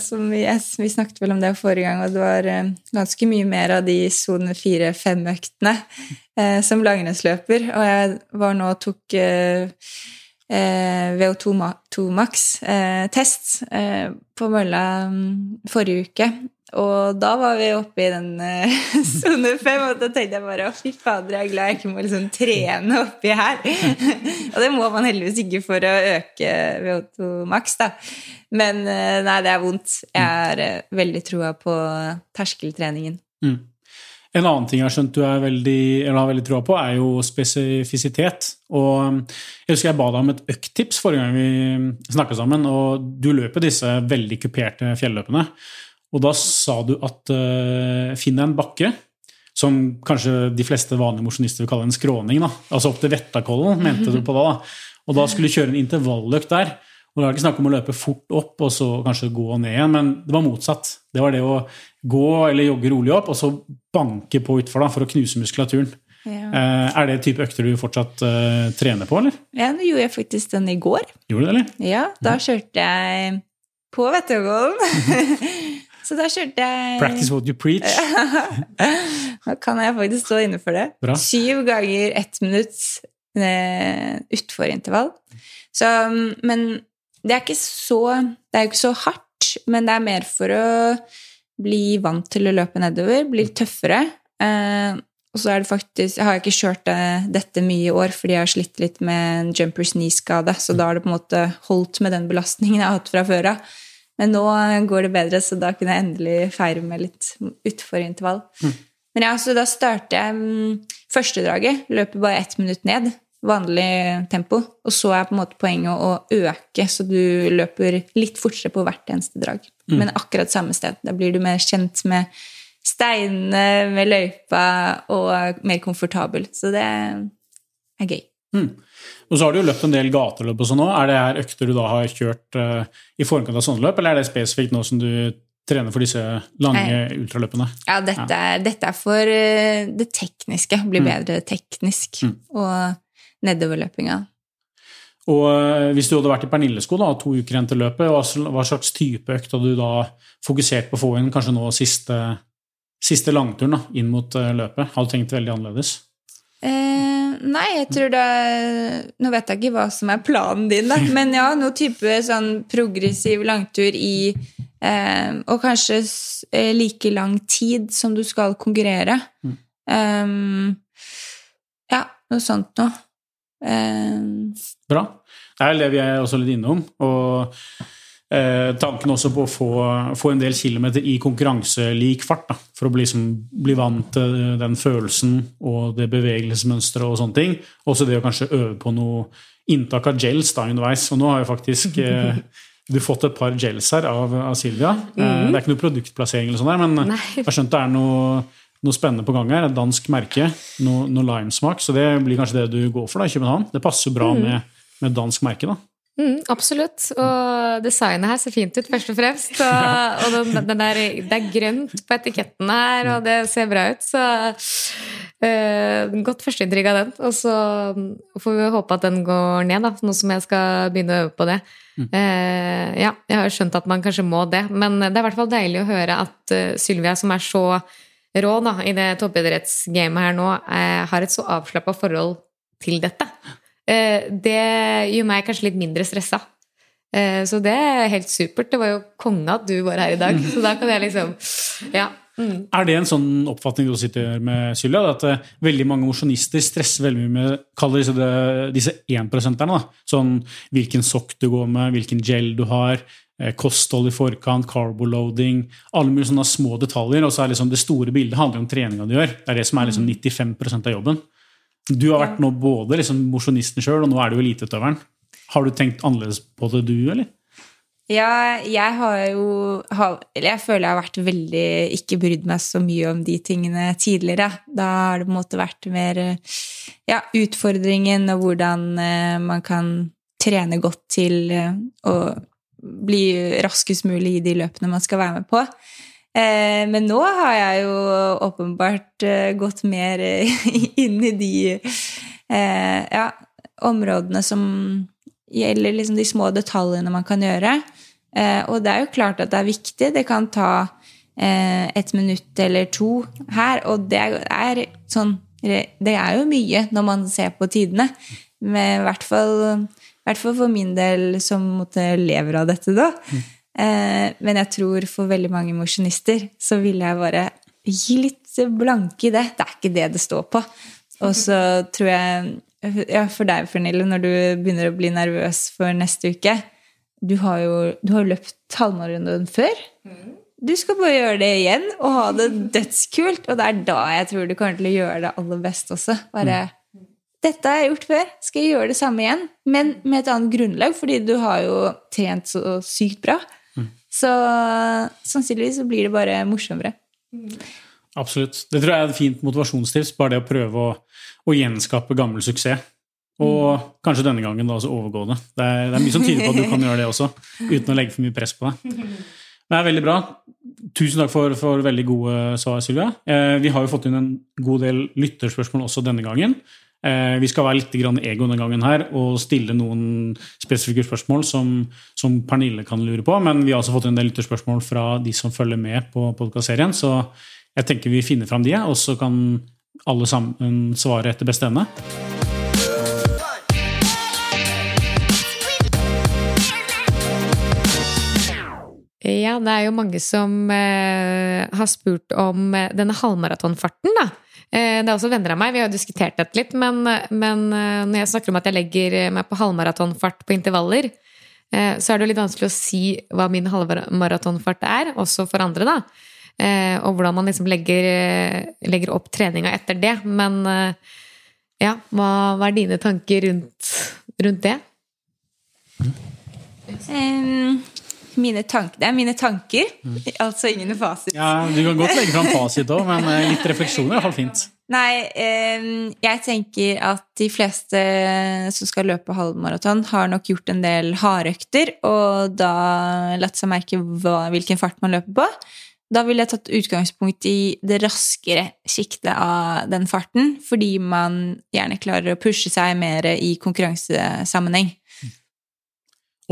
som vi, vi, snakket vel om det forrige gang, og det var eh, ganske mye mer av de sone fire-fem-øktene eh, som langrennsløper. Og jeg var nå og tok eh, eh VO2 Max-test eh, på mølla mm, forrige uke. Og da var vi oppe i den uh, sone fem, og da tenkte jeg bare å fy fader, jeg er glad jeg ikke må liksom trene oppi her. og det må man heldigvis ikke for å øke VO2 maks, da. Men uh, nei, det er vondt. Jeg er uh, veldig troa på terskeltreningen. Mm. En annen ting jeg har skjønt du er veldig, har veldig troa på, er jo spesifisitet. Og jeg husker jeg ba deg om et økttips forrige gang vi snakka sammen, og du løper disse veldig kuperte fjelløpene. Og da sa du at uh, finn en bakke, som kanskje de fleste vanlige mosjonister vil kalle en skråning, da. altså opp til Vettakollen, mente du på da. da. Og da skulle du kjøre en intervalløkt der. Og det var ikke snakk om å løpe fort opp og så kanskje gå ned igjen, men det var motsatt. Det var det å gå eller jogge rolig opp og så banke på utfor da, for å knuse muskulaturen. Ja. Uh, er det type økter du fortsatt uh, trener på, eller? Ja, nå gjorde jeg faktisk den i går. Gjorde du det, eller? Ja, da kjørte jeg på Vettakollen. Så da kjørte jeg Practice what you preach. da kan jeg faktisk stå inne for det. Bra. Syv ganger ett minutt eh, utfor intervall. Så, men det er ikke så Det er jo ikke så hardt, men det er mer for å bli vant til å løpe nedover, bli tøffere. Eh, og så er det faktisk Jeg har ikke kjørt dette mye i år fordi jeg har slitt litt med en jumpers knee-skade, så da har det på en måte holdt med den belastningen jeg har hatt fra før av. Men nå går det bedre, så da kunne jeg endelig feire med litt utfor intervall. Mm. Men ja, så da starter jeg um, første draget. Løper bare ett minutt ned. Vanlig tempo. Og så er på en måte poenget å øke, så du løper litt fortere på hvert eneste drag. Mm. Men akkurat samme sted. Da blir du mer kjent med steinene, med løypa, og mer komfortabel. Så det er gøy. Mm. Og så har du jo løpt en del gateløp og sånn òg. Er det her økter du da har kjørt uh, i forkant av sånne løp, eller er det spesifikt nå som du trener for disse lange Nei. ultraløpene? Ja, dette, ja. Er, dette er, for uh, det tekniske. Bli mm. bedre teknisk. Mm. Og nedoverløpinga. Og uh, hvis du hadde vært i Pernillesko da, to uker igjen til løpet, hva, hva slags type økt hadde du da fokusert på å få inn kanskje nå siste, siste langturen da, inn mot løpet? Hadde du tenkt veldig annerledes? Nei, jeg tror det Nå vet jeg ikke hva som er planen din, da. Men ja, noe type sånn progressiv langtur i eh, Og kanskje eh, like lang tid som du skal konkurrere. Mm. Eh, ja, noe sånt noe. Um, Bra. Det er det vi er også litt innom. Og Eh, tanken også på å få, få, en del kilometer i konkurranselik fart. Da, for å bli, som, bli, vant til den følelsen og det bevegelsesmønsteret og sånne ting. Også det å kanskje øve på noe inntak av gels da underveis. Og nå har jo faktisk eh, du fått et par gels her av, av Silvia. Mm. Eh, det er ikke noe produktplassering, eller sånn der, men Nei. jeg har skjønt det er noe, noe spennende på gang her. Et dansk merke. Noe, noe limesmak. Så det blir kanskje det du går for da i København. Det passer bra mm. med, med dansk merke. da. Mm, absolutt. Og designet her ser fint ut, først og fremst. Og, og den, den der, det er grønt på etiketten her, og det ser bra ut. Så uh, godt førsteinntrykk av den. Og så får vi håpe at den går ned, da, nå som jeg skal begynne å øve på det. Uh, ja, jeg har skjønt at man kanskje må det, men det er i hvert fall deilig å høre at uh, Sylvia, som er så rå da, i det toppidrettsgamet her nå, har et så avslappa forhold til dette. Eh, det gjør meg kanskje litt mindre stressa. Eh, så det er helt supert. Det var jo konge at du var her i dag, så da kan jeg liksom Ja. Mm. Er det en sånn oppfatning du sitter med, Sylja? At uh, veldig mange mosjonister stresser veldig mye med kaller disse, det, disse énprosenterne? Sånn hvilken sokk du går med, hvilken gel du har, eh, kosthold i forkant, carboloading Alle mulige sånne små detaljer. Og så er liksom det store bildet handler om treninga du gjør. Det er det som er liksom 95% av jobben. Du har vært nå både liksom mosjonisten sjøl, og nå er du eliteutøveren. Har du tenkt annerledes på det, du, eller? Ja, jeg har jo Eller jeg føler jeg har vært veldig Ikke brydd meg så mye om de tingene tidligere. Da har det på en måte vært mer ja, utfordringen og hvordan eh, man kan trene godt til eh, å bli raskest mulig i de løpene man skal være med på. Eh, men nå har jeg jo åpenbart eh, gått mer eh, inn i de ja, områdene som gjelder liksom de små detaljene man kan gjøre. Og det er jo klart at det er viktig. Det kan ta et minutt eller to her, og det er sånn Det er jo mye når man ser på tidene. Men i hvert fall, hvert fall for min del som måtte lever av dette, da. Eh, men jeg tror for veldig mange mosjonister så vil jeg bare gi litt blanke i det. Det er ikke det det står på. Og så tror jeg ja, For deg, Pernille, når du begynner å bli nervøs for neste uke Du har jo du har løpt halvmaraton før. Du skal bare gjøre det igjen og ha det dødskult. Og det er da jeg tror du kommer til å gjøre det aller best også. Bare dette har jeg gjort før, skal jeg gjøre det samme igjen? Men med et annet grunnlag, fordi du har jo trent så sykt bra. Så sannsynligvis så blir det bare morsommere. Absolutt. Det tror jeg er et fint motivasjonstips. Bare det å prøve å, å gjenskape gammel suksess. Og kanskje denne gangen da også overgå det. Det er, det er mye som tyder på at du kan gjøre det også, uten å legge for mye press på deg. Det er veldig bra. Tusen takk for, for veldig gode svar, Sylvia. Eh, vi har jo fått inn en god del lytterspørsmål også denne gangen. Eh, vi skal være litt ego denne gangen her og stille noen spesifikke spørsmål som, som Pernille kan lure på. Men vi har også fått en del lytterspørsmål fra de som følger med på podkastserien. Så jeg tenker vi finner fram de, og så kan alle sammen svare etter beste ende. Ja, det er jo mange som eh, har spurt om eh, denne halvmaratonfarten, da. Eh, det er også venner av meg, vi har diskutert dette litt, men, men eh, når jeg snakker om at jeg legger meg på halvmaratonfart på intervaller, eh, så er det jo litt vanskelig å si hva min halvmaratonfart er, også for andre, da. Eh, og hvordan man liksom legger, eh, legger opp treninga etter det. Men eh, ja, hva, hva er dine tanker rundt, rundt det? Em, mine tanker Det er mine tanker, altså ingen fasit. Ja, Du kan godt legge fram fasit òg, men eh, litt refleksjon er iallfall fint. Nei, jeg tenker at de fleste som skal løpe halvmaraton, har nok gjort en del hardøkter, og da latt seg merke hva, hvilken fart man løper på. Da ville jeg tatt utgangspunkt i det raskere sjiktet av den farten, fordi man gjerne klarer å pushe seg mer i konkurransesammenheng.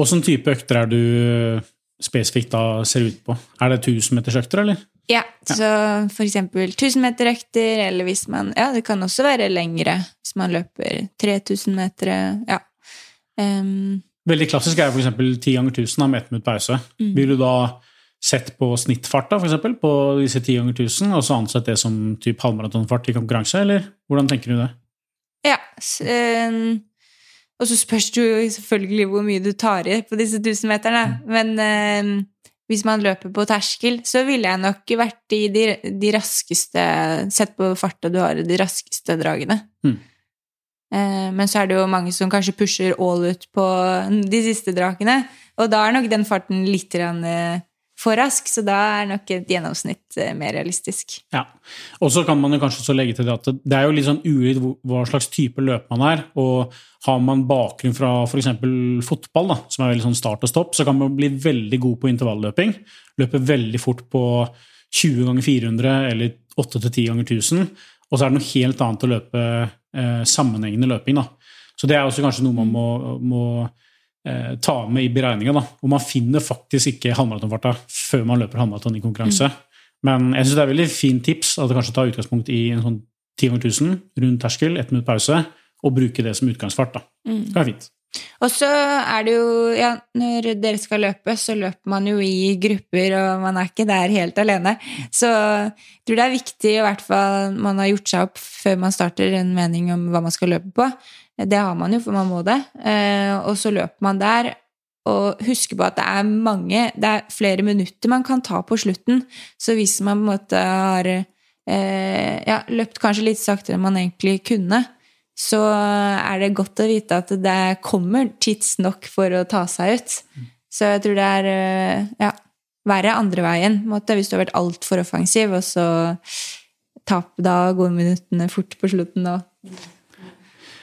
Åssen type økter er du spesifikt da ser ut på? Er det 1000-metersøkter, eller? Ja, så for eksempel 1000-meterøkter, eller hvis man Ja, det kan også være lengre hvis man løper 3000 meter. Ja. Um, Veldig klassisk er f.eks. 10 ganger 1000 med ett minutt pause. Vil du da sett på snittfart da, for eksempel, på disse 10 ganger 1000, og så ansett det som typ halvmaratonfart i konkurranse, eller hvordan tenker du det? ja. så, em, og så spørs det jo selvfølgelig hvor mye du tar i på disse 1000-meterne. Men eh, hvis man løper på terskel, så ville jeg nok vært i de, de raskeste Sett på farta du har i de raskeste dragene. Mm. Eh, Men så er det jo mange som kanskje pusher all ut på de siste drakene. Og da er nok den farten litt rann, eh, for rask, så da er nok et gjennomsnitt eh, mer realistisk. Ja. Og så kan man jo kanskje også legge til det at det er jo litt sånn ulikt hva slags type løp man er. Og har man bakgrunn fra f.eks. fotball, da, som er veldig sånn start og stopp, så kan man bli veldig god på intervalløping. Løpe veldig fort på 20 ganger 400 eller 8 10 ganger 1000. Og så er det noe helt annet å løpe eh, sammenhengende løping. Da. Så det er også kanskje noe man må, må eh, ta med i beregninga. Og man finner faktisk ikke halvmaratonfarta før man løper halvmaraton i konkurranse. Men jeg syns det er et veldig fint tips at du kanskje tar utgangspunkt i en sånn 10 ganger 1000, rundt terskel, ett minutt pause, og bruke det som utgangsfart. da. Det er fint. Og så er det jo Ja, når dere skal løpe, så løper man jo i grupper, og man er ikke der helt alene. Så jeg tror det er viktig, i hvert fall man har gjort seg opp før man starter en mening om hva man skal løpe på. Det har man jo, for man må det. Eh, Og så løper man der. Og husker på at det er mange Det er flere minutter man kan ta på slutten. Så hvis man på en måte har eh, ja, løpt kanskje litt saktere enn man egentlig kunne, så er det godt å vite at det kommer tidsnok for å ta seg ut. Så jeg tror det er eh, ja, verre andre veien. måte, Hvis du har vært altfor offensiv, og så tap, da går minuttene fort på slutten. Og,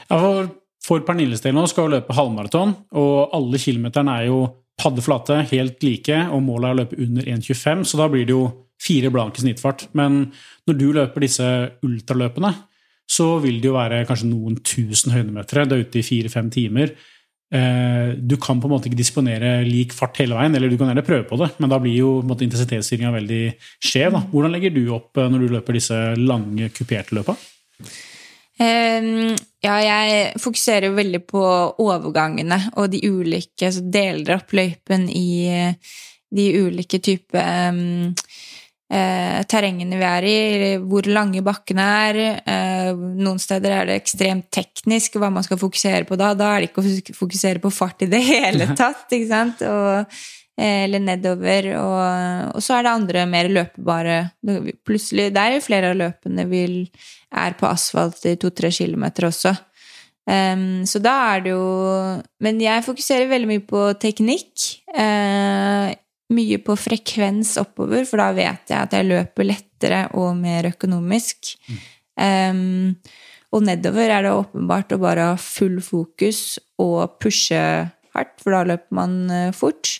for, for Pernilles del nå skal hun løpe halvmaraton, og alle kilometerne er jo paddeflate, helt like, og målet er å løpe under 1,25, så da blir det jo fire blanke snittfart. Men når du løper disse ultraløpene, så vil det jo være kanskje noen tusen høydemetere. Du er ute i fire-fem timer. Eh, du kan på en måte ikke disponere lik fart hele veien, eller du kan gjerne prøve på det, men da blir jo intensitetsstyringa veldig skjev. Da. Hvordan legger du opp eh, når du løper disse lange, kuperte løpa? Um, ja, jeg fokuserer veldig på overgangene og de ulike Så deler opp løypen i de ulike type um, uh, terrengene vi er i, hvor lange bakkene er. Eh, noen steder er det ekstremt teknisk hva man skal fokusere på da. Da er det ikke å fokusere på fart i det hele tatt, ikke sant? Og Eh, eller nedover. Og, og, så er det andre mer løpebare Plutselig Det er jo flere av løpene vi er på asfalt i to-tre kilometer også. Um, så da er det jo Men jeg fokuserer veldig mye på teknikk. Uh, mye på frekvens oppover, for da vet jeg at jeg løper lettere og mer økonomisk. Mm. Um, og nedover er det åpenbart å bare ha full fokus og pushe hardt, for da løper man uh, fort.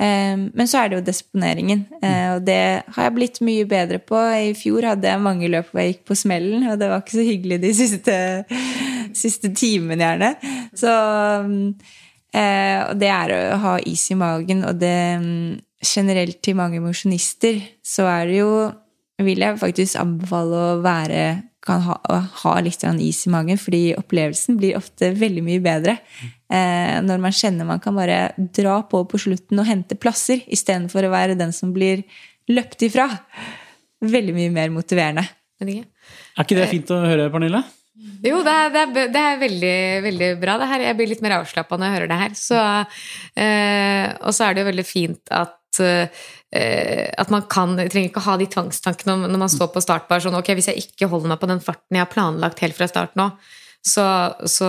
Men så er det jo disponeringen, eh, og det har jeg blitt mye bedre på. I fjor hadde jeg mange løp hvor jeg gikk på smellen, og det var ikke så hyggelig de siste, siste timene, gjerne. Så eh, Og det er å ha is i magen, og det generelt til mange mosjonister, så er det jo Vil jeg faktisk anbefale å være kan ha, ha, litt is i magen, fordi opplevelsen blir ofte veldig mye bedre når man kjenner man kan bare dra på på slutten og hente plasser, istedenfor å være den som blir løpt ifra. Veldig mye mer motiverende. Er ikke det fint å høre, Pernille? Jo, det er, det er, det er veldig, veldig, bra. det her. Jeg blir litt mer avslappa når jeg hører det her. Så, eh, og så er det jo veldig fint at Eh, at man kan trenger ikke ha de tvangstankene når man står på startbar sånn ok, hvis jeg ikke holder meg på den farten jeg har planlagt helt fra start nå, så, så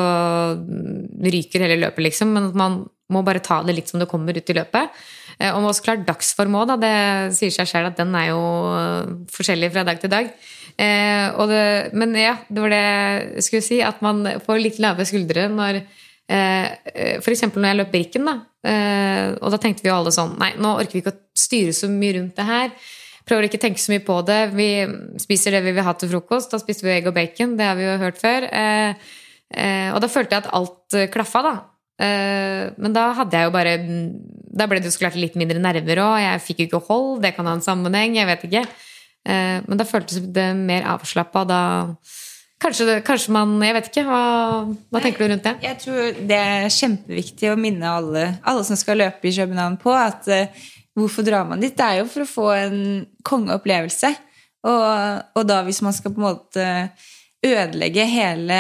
ryker hele løpet, liksom. Men man må bare ta det litt som det kommer ut i løpet. Eh, og også klart dagsform òg, da. Det sier seg selv at den er jo forskjellig fra dag til dag. Eh, det, men ja, det var det jeg skulle si, at man får litt lave skuldre når Eh, eh, F.eks. når jeg løp Birken, da. Eh, og da tenkte vi jo alle sånn Nei, nå orker vi ikke å styre så mye rundt det her. Prøver ikke å tenke så mye på det. Vi spiser det vi vil ha til frokost. Da spiste vi egg og bacon. Det har vi jo hørt før. Og da følte jeg at alt klaffa, da. Men da hadde jeg jo bare Da ble det jo så klart litt mindre nerver òg. Jeg fikk jo ikke hold. Det kan ha en sammenheng. Jeg vet ikke. Men da føltes det mer avslappa. Da Kanskje, kanskje, man Jeg vet ikke. Hva, hva tenker du rundt det? Jeg tror det er kjempeviktig å minne alle, alle som skal løpe i København, på at uh, hvorfor drar man dit? Det er jo for å få en kongeopplevelse. Og, og da hvis man skal på en måte ødelegge hele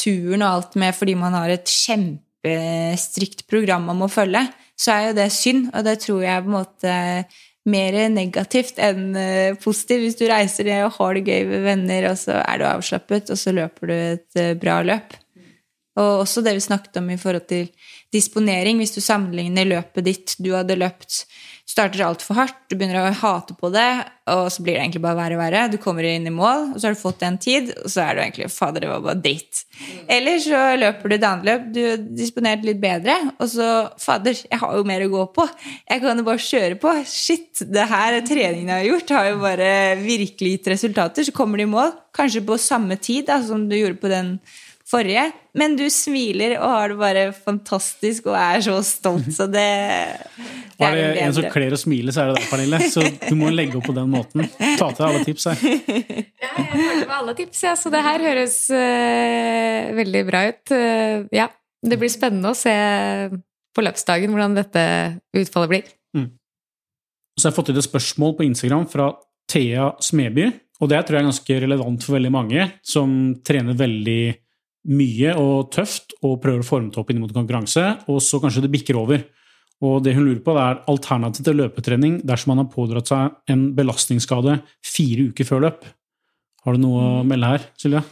turen og alt med fordi man har et kjempestrikt program man må følge, så er jo det synd. Og det tror jeg på en måte mer negativt enn eh, positivt. Hvis du reiser ned og har det gøy med venner, og så er du avslappet, og så løper du et eh, bra løp. Og også det vi snakket om i forhold til disponering. Hvis du sammenligner løpet ditt du hadde løpt starter altfor hardt, du begynner å hate på det, og så blir det egentlig bare verre og verre. Du kommer inn i mål, og så har du fått en tid, og så er du egentlig Fader, det var bare dritt. Eller så løper du et annet løp, du har disponert litt bedre, og så Fader, jeg har jo mer å gå på. Jeg kan jo bare kjøre på. Shit, det her treningen jeg har gjort, har jo bare virkelig gitt resultater. Så kommer du i mål, kanskje på samme tid da, som du gjorde på den forrige. Men du smiler og har det bare fantastisk og er så stolt, så det, det Er det en som kler å smile, så er det deg, Pernille. Så du må legge opp på den måten. Ta til deg alle tips her. Ja, jeg hørte med alle tips, ja, så det her høres uh, veldig bra ut. Uh, ja, det blir spennende å se på løpsdagen hvordan dette utfallet blir. Mm. Så jeg har fått inn et spørsmål på Instagram fra Thea Smeby. Og det tror jeg er ganske relevant for veldig mange som trener veldig mye og tøft og prøver å forme det opp inn mot konkurranse, og så kanskje det bikker over. Og det hun lurer på, er alternativ til løpetrening dersom man har pådratt seg en belastningsskade fire uker før løp. Har du noe å melde her, Silje?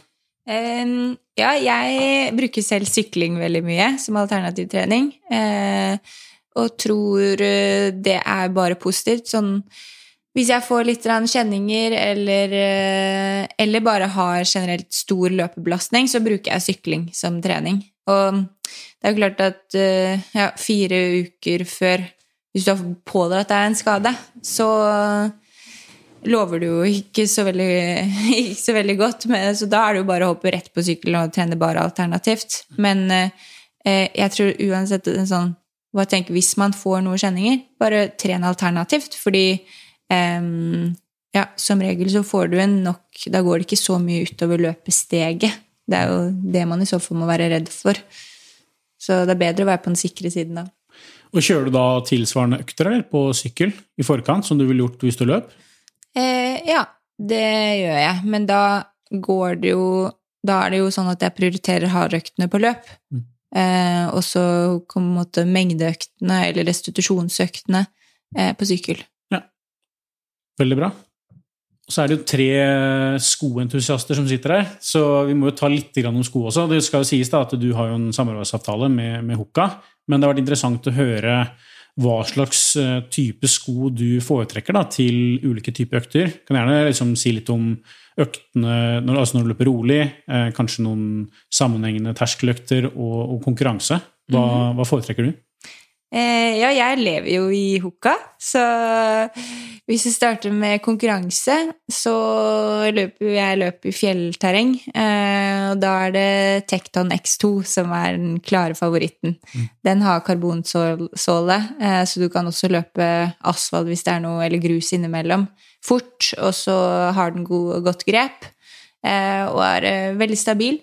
Um, ja, jeg bruker selv sykling veldig mye som alternativ trening. Uh, og tror eh, det er bare positivt. Sånn hvis jeg får litt kjenninger eller, eh, eller, bare har generelt stor løpebelastning, så bruker jeg sykling som trening. Og det er jo klart at eh, ja, fire uker før Hvis du har pådratt deg en skade, så lover du jo ikke så veldig, ikke så veldig godt. Men, så da er det jo bare å hoppe rett på sykkelen og trene bare alternativt. Men eh, jeg tror uansett en sånn hva tenker, Hvis man får noen kjenninger, bare tren alternativt. Fordi eh, ja, som regel så får du en nok Da går det ikke så mye utover løpesteget. Det er jo det man i så fall må være redd for. Så det er bedre å være på den sikre siden da. Og Kjører du da tilsvarende økter eller, på sykkel i forkant, som du ville gjort hvis du løp? Eh, ja, det gjør jeg. Men da går det jo Da er det jo sånn at jeg prioriterer hardøktene på løp. Mm. Eh, og så kommer mengdeøktene, eller restitusjonsøktene, eh, på sykkel. Veldig bra. Og så er det jo tre skoentusiaster som sitter her, så vi må jo ta litt om sko også. Det skal jo sies da at du har jo en samarbeidsavtale med, med Hukka, men det har vært interessant å høre hva slags eh, type sko du foretrekker da, til ulike typer økter. Kan gjerne liksom si litt om øktene når, altså når du løper rolig, eh, kanskje noen sammenhengende terskeløkter og, og konkurranse. Hva, -hmm. hva foretrekker du? Eh, ja, jeg lever jo i Hukka, så hvis vi starter med konkurranse, så løper jeg løp i fjellterreng. Eh, og da er det Tekton X2 som er den klare favoritten. Mm. Den har karbonsåle, eh, så du kan også løpe asfalt hvis det er noe, eller grus innimellom, fort. Og så har den god, godt grep, og er veldig stabil.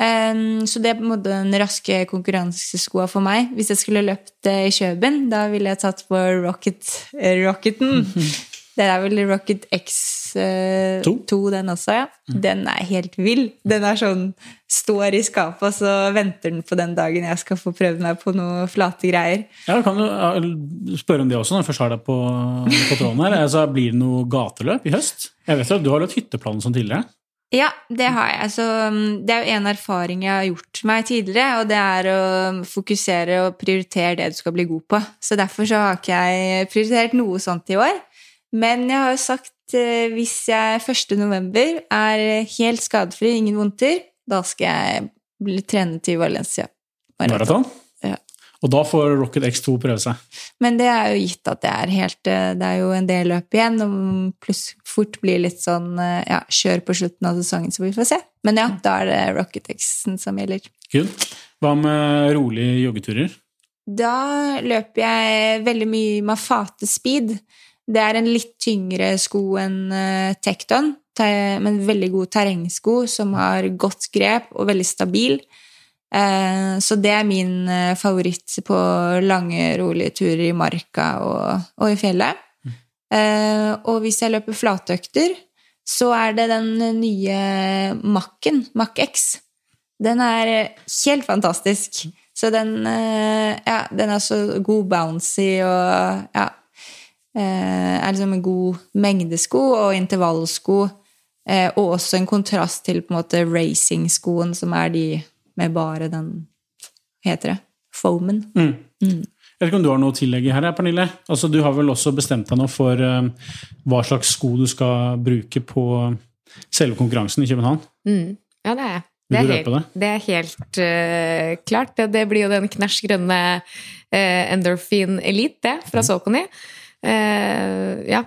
Um, så det er på en måte den raske konkurranseskoa for meg. Hvis jeg skulle løpt i Kjøben, da ville jeg tatt på Rocket, uh, Rocketen. Det er vel Rocket X2, uh, den også, ja. Mm. Den er helt vill. Den er sånn Står i skapet, og så venter den på den dagen jeg skal få prøvd meg på noe flate greier. Ja, Kan du spørre om det også, når jeg først har deg på, på tråden her? Altså, blir det noe gateløp i høst? Jeg vet at Du har løpt hytteplan som tidligere? Ja, det har jeg. Så um, det er jo en erfaring jeg har gjort meg tidligere, og det er å fokusere og prioritere det du skal bli god på. Så derfor så har ikke jeg prioritert noe sånt i år. Men jeg har jo sagt eh, hvis jeg 1. november er helt skadefri, ingen vondter, da skal jeg bli trene til Valencia. Maraton? Og da får Rocket X2 prøve seg. Men det er jo gitt at det er helt eh, Det er jo en del løp igjen, og pluss fort blir litt sånn eh, ja, kjør på slutten av sesongen, så vi får se. Men ja, da er det Rocket X-en som gjelder. Kult. Hva med rolige joggeturer? Da løper jeg veldig mye Mafate Speed. Det er en litt tyngre sko enn uh, Tekton, men veldig god terrengsko som har godt grep og veldig stabil. Eh, så det er min eh, favoritt på lange, rolige turer i marka og, og i fjellet. Mm. Og hvis jeg løper flatøkter, så er det den nye Mac-en, Mac X. Den er helt fantastisk. Så den, ja, den er så god bouncy og ja Er liksom en god mengdesko og intervallsko. Og også en kontrast til på en måte racingskoen, som er de med bare den heter det? Foamen. Mm. Mm. Jeg vet ikke om du har noe å tillegge her, Pernille? Altså, du har vel også bestemt deg nå for uh, hva slags sko du skal bruke på selve konkurransen i København? Mm. Ja, det er jeg. Det er, helt, det? det er helt, uh, klart. Det, det, blir jo den knæsj grønne uh, Endorphin Elite, det, fra mm. Sokony. ja,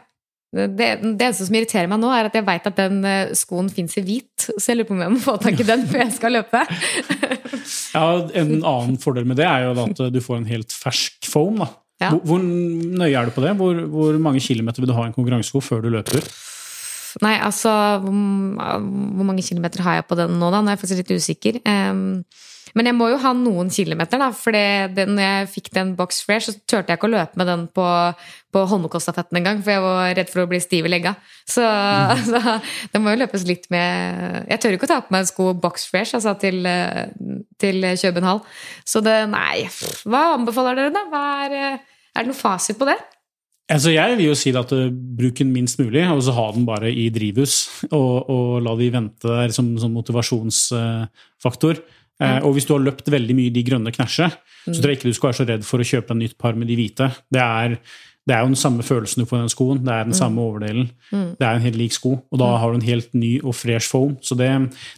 det, det eneste som irriterer meg nå, er at jeg veit at den eh, skoen fins i hvit. Så jeg lurer på om jeg må få tak i den før jeg skal løpe. ja, En annen fordel med det er jo at du får en helt fersk foam. da. Ja. Hvor, hvor, nøye er du på det? Hvor, hvor, mange kilometer vil du ha en konkurransesko før du løper? Nei, altså Hvor, hvor mange kilometer har jeg på den nå, da? Nå er jeg faktisk litt usikker. Um, men jeg må jo ha noen kilometer, da. For når jeg fikk den box fresh, så turte jeg ikke å løpe med den på, på Holmenkollstafetten engang, for jeg var redd for å bli stiv i legga. Så, mm. så, det må jo løpes litt med Jeg tør ikke å ta på meg en sko box fresh altså, til, til København. Så det Nei, hva anbefaler dere, da? Er, er, det noe fasit på det? Altså jeg vil jo si at uh, bruk den minst mulig, og så ha den bare i drivhus. Og, og la de vente der som, som motivasjonsfaktor. Mm. Og hvis du har løpt veldig mye i de grønne knæsje, mm. så tror jeg ikke du skal være så redd for å kjøpe en nytt par med de hvite. Det er, det er jo den samme følelsen du får i den skoen. Det er den mm. samme overdelen. Mm. Det er en helt lik sko, og da mm. har du en helt ny og fresh foam. Så det,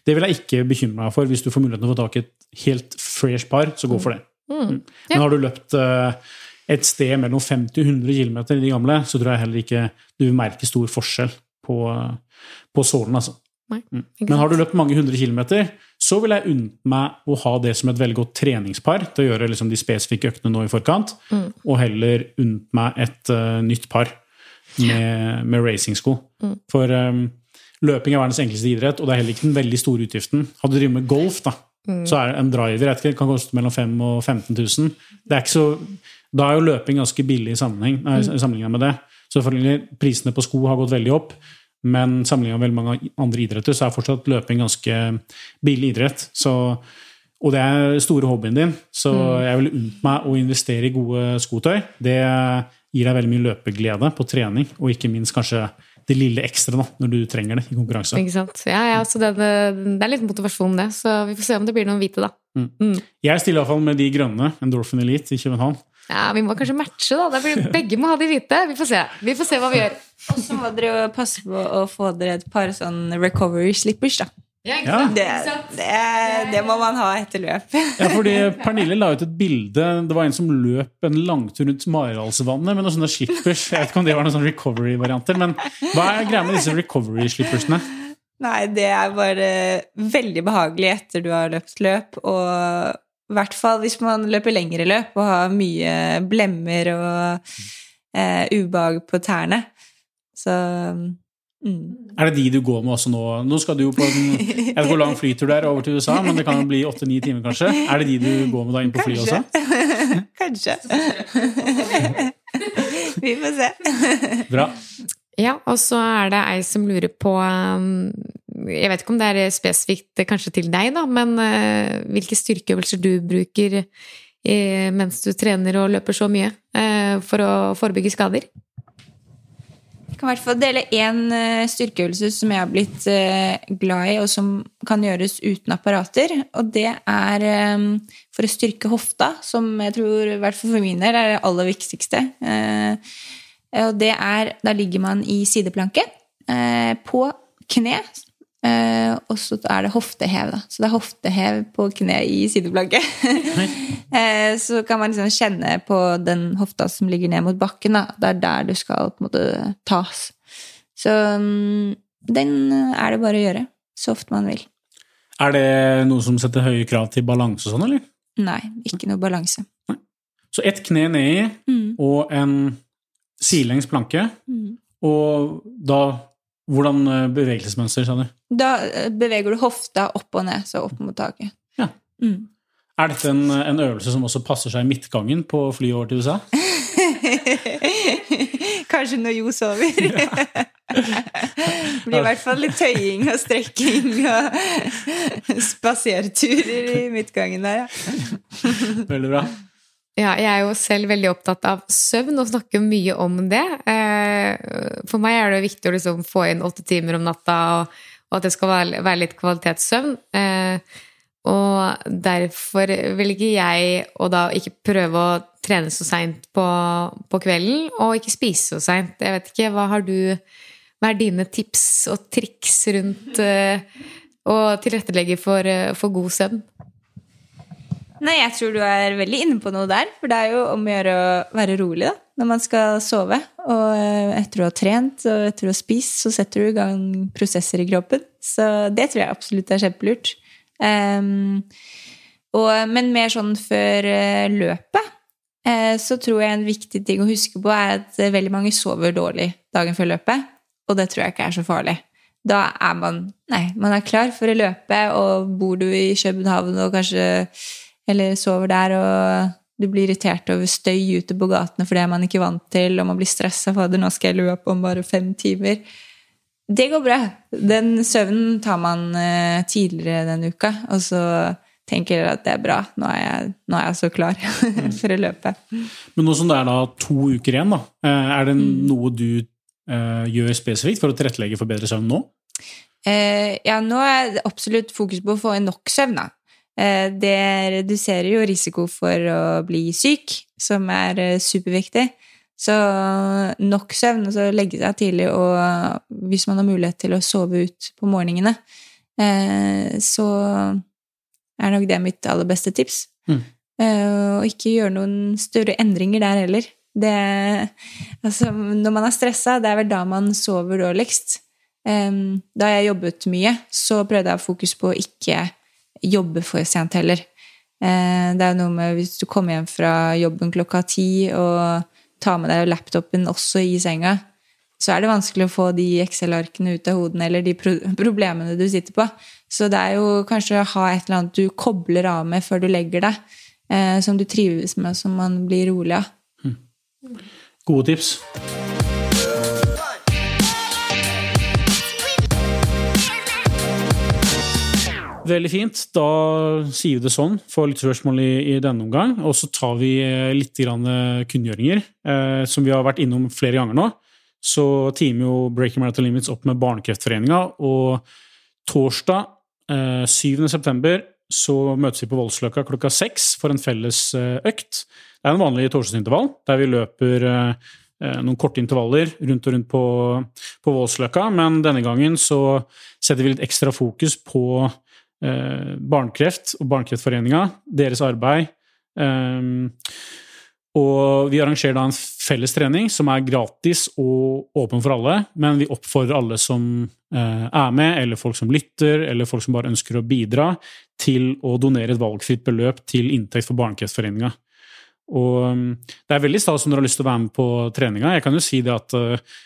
det vil jeg ikke bekymre meg for. Hvis du får muligheten til å få tak i et helt fresh par, så gå mm. for det. Men har du løpt uh, et sted mellom 50 og 100 km i de gamle, så tror jeg heller ikke du vil merke stor forskjell på, på sålen. Altså. Nei, Mm. Men har du løpt mange hundre kilometer, så vil jeg unnt meg å ha det som et veldig godt treningspar til å gjøre liksom, de spesifikke øktene nå i forkant, Mm. og heller unnt meg et uh, nytt par med, med racingsko. Mm. For um, løping er verdens enkleste idrett, og det er heller ikke den veldig store utgiften. Hadde du drevet med golf, da, Mm. så er en driver jeg vet kan koste mellom 5 og 15 000. Det er ikke så, da er jo løping ganske billig i sammenheng, nei, Mm. sammenlignet med det. Så prisene på sko har gått veldig opp, men sammenlignet med veldig mange andre idretter, så er fortsatt løping ganske billig idrett. Så, og det er store hobbyen din, så Mm. jeg vil unnt meg å investere i gode skotøy. Det gir deg veldig mye løpeglede på trening, og ikke minst kanskje det lille ekstra da, når du trenger det i konkurranse. Ikke sant? Ja, ja, så det, det er litt motivasjon, det. Så vi får se om det blir noen hvite, da. Mm. Mm. Jeg stiller iallfall med de grønne, Endorphin Elite i København. Ja, Vi må kanskje matche, da. begge må ha de hvite. Vi får se Vi får se hva vi gjør. Og så må dere jo passe på å få dere et par sånn recovery slippers, da. Ja, Ja. Det, det, det må man ha etter løp. Ja, fordi Pernille la ut et bilde. Det var en som løp en langtur rundt Maridalsvannet med noen sånne slippers. Jeg vet ikke om det var noen sånne recovery-varianter, men hva er greia med disse recovery-slippersene? Nei, det er bare veldig behagelig etter du har løpt løp, og i hvert fall hvis man løper lengre løp og har mye blemmer og eh, ubehag på tærne. Så mm. Er det de du går med også nå? Nå skal du jo på en Jeg vet ikke hvor lang flytur det er over til USA, men det kan jo bli åtte-ni timer, kanskje. Er det de du går med da inn på flyet også? Kanskje. Vi får se. Bra. Ja, og så er det ei som lurer på um, Jeg vet ikke om det er spesifikt eh, kanskje til deg, da, men eh, hvilke styrkeøvelser du bruker eh, mens du trener og løper så mye eh, for å forebygge skader? Jeg kan i hvert fall dele én eh, styrkeøvelse som jeg har blitt eh, glad i, og som kan gjøres uten apparater. Og det er eh, for å styrke hofta, som jeg tror, i hvert fall for min del, er det aller viktigste. Eh, Og det er Da ligger man i sideplanke eh, på kne. Eh, Og så er det hoftehev, da. Så det er hoftehev på kne i sideplanke. Eh, Så kan man liksom kjenne på den hofta som ligger ned mot bakken. Da. Det er der du skal på en måte tas. Så mm, den er det bare å gjøre så ofte man vil. Er det noe som setter høye krav til balanse sånn, eller? Nei, ikke noe balanse. Så ett kne nedi Mm. og en sidelengs planke. Mm. Og da Hvordan eh, bevegelsesmønster, sa du? Da eh, beveger du hofta opp og ned, så opp mot taket. Ja. Mm. Er dette en, en øvelse som også passer seg i midtgangen på flyet over til USA? Kanskje når Jo sover. Det blir i hvert fall litt tøying og strekking og spaserturer i midtgangen der, ja. Veldig bra. Ja, jeg er jo selv veldig opptatt av søvn og snakker mye om det. Eh, For meg er det viktig å liksom få inn åtte timer om natta, og, at det skal være, litt kvalitetssøvn. Eh, Og derfor ikke jeg, å da ikke prøve å trene så seint på, på kvelden, og ikke spise så seint. Jeg vet ikke, hva har du Hva er dine tips og triks rundt eh, å tilrettelegge for, for god søvn? Nei, jeg tror du er veldig inne på noe der. For det er jo om å gjøre å være rolig da, når man skal sove. Og eh, etter å ha trent og etter å ha spist, så setter du i gang prosesser i kroppen. Så det tror jeg absolutt er kjempelurt. Um, og, men mer sånn før eh, løpet, eh, så tror jeg en viktig ting å huske på er at veldig mange sover dårlig dagen før løpet. Og det tror jeg ikke er så farlig. Da er man Nei, man er klar for å løpe, og bor du i København og kanskje eller sover der og du blir irritert over støy ute på gatene for det er man ikke vant til, og man blir stressa at nå skal jeg lue opp om bare fem timer. Det går bra. Den søvnen tar man eh, tidligere den uka, og så tenker at det er bra. Nå er jeg, nå er jeg så klar for å løpe. Men nå som det er da to uker igjen, da, eh, er det noe du eh, gjør spesifikt for å tilrettelegge for bedre søvn nå? Eh, ja, nå er det absolutt fokus på å få inn nok søvn, da. Eh, det reduserer jo risiko for å bli syk, som er eh, superviktig. Så nok søvn, altså legge seg tidlig, og hvis man har mulighet til å sove ut på morgenene, eh, så er nok det mitt aller beste tips. Mm. Og ikke gjøre noen større endringer der heller. Det, altså, når man er stressa, det er vel da man sover dårligst. Da jeg jobbet mye, så prøvde jeg å fokus på å ikke jobbe for sent heller. Eh, det er noe med hvis du kommer hjem fra jobben klokka ti og tar med deg laptopen også i senga, så er det vanskelig å få de Excel-arkene ut av hodene eller de pro problemene du sitter på. Så det er jo kanskje å ha et eller annet du kobler av med før du legger deg, eh, som du trives med, som man blir rolig av. Gode tips. Veldig fint. Da sier vi det sånn for litt spørsmål i, i, denne omgang. Og så tar vi eh, litt eh, kunngjøringer, eh, som vi har vært innom flere ganger nå. Så teamer jo Breaking Marathon Limits opp med Barnekreftforeninga, og torsdag eh, 7.9. så møtes vi på Voldsløkka klokka seks for en felles eh, økt. Det er en vanlig torsdagsintervall der vi løper eh, noen korte intervaller rundt og rundt på, på Voldsløkka, men denne gangen så setter vi litt ekstra fokus på eh, Barnekreft og Barnekreftforeninga, deres arbeid. Um, og vi arrangerer da en felles trening som er gratis og åpen for alle, men vi oppfordrer alle som eh, er med, eller folk som lytter, eller folk som bare ønsker å bidra, til å donere et valgfritt beløp til inntekt for Barnekreftforeninga. Og um, det er veldig stas om dere har lyst til å være med på treninga. Jeg kan jo si det at uh,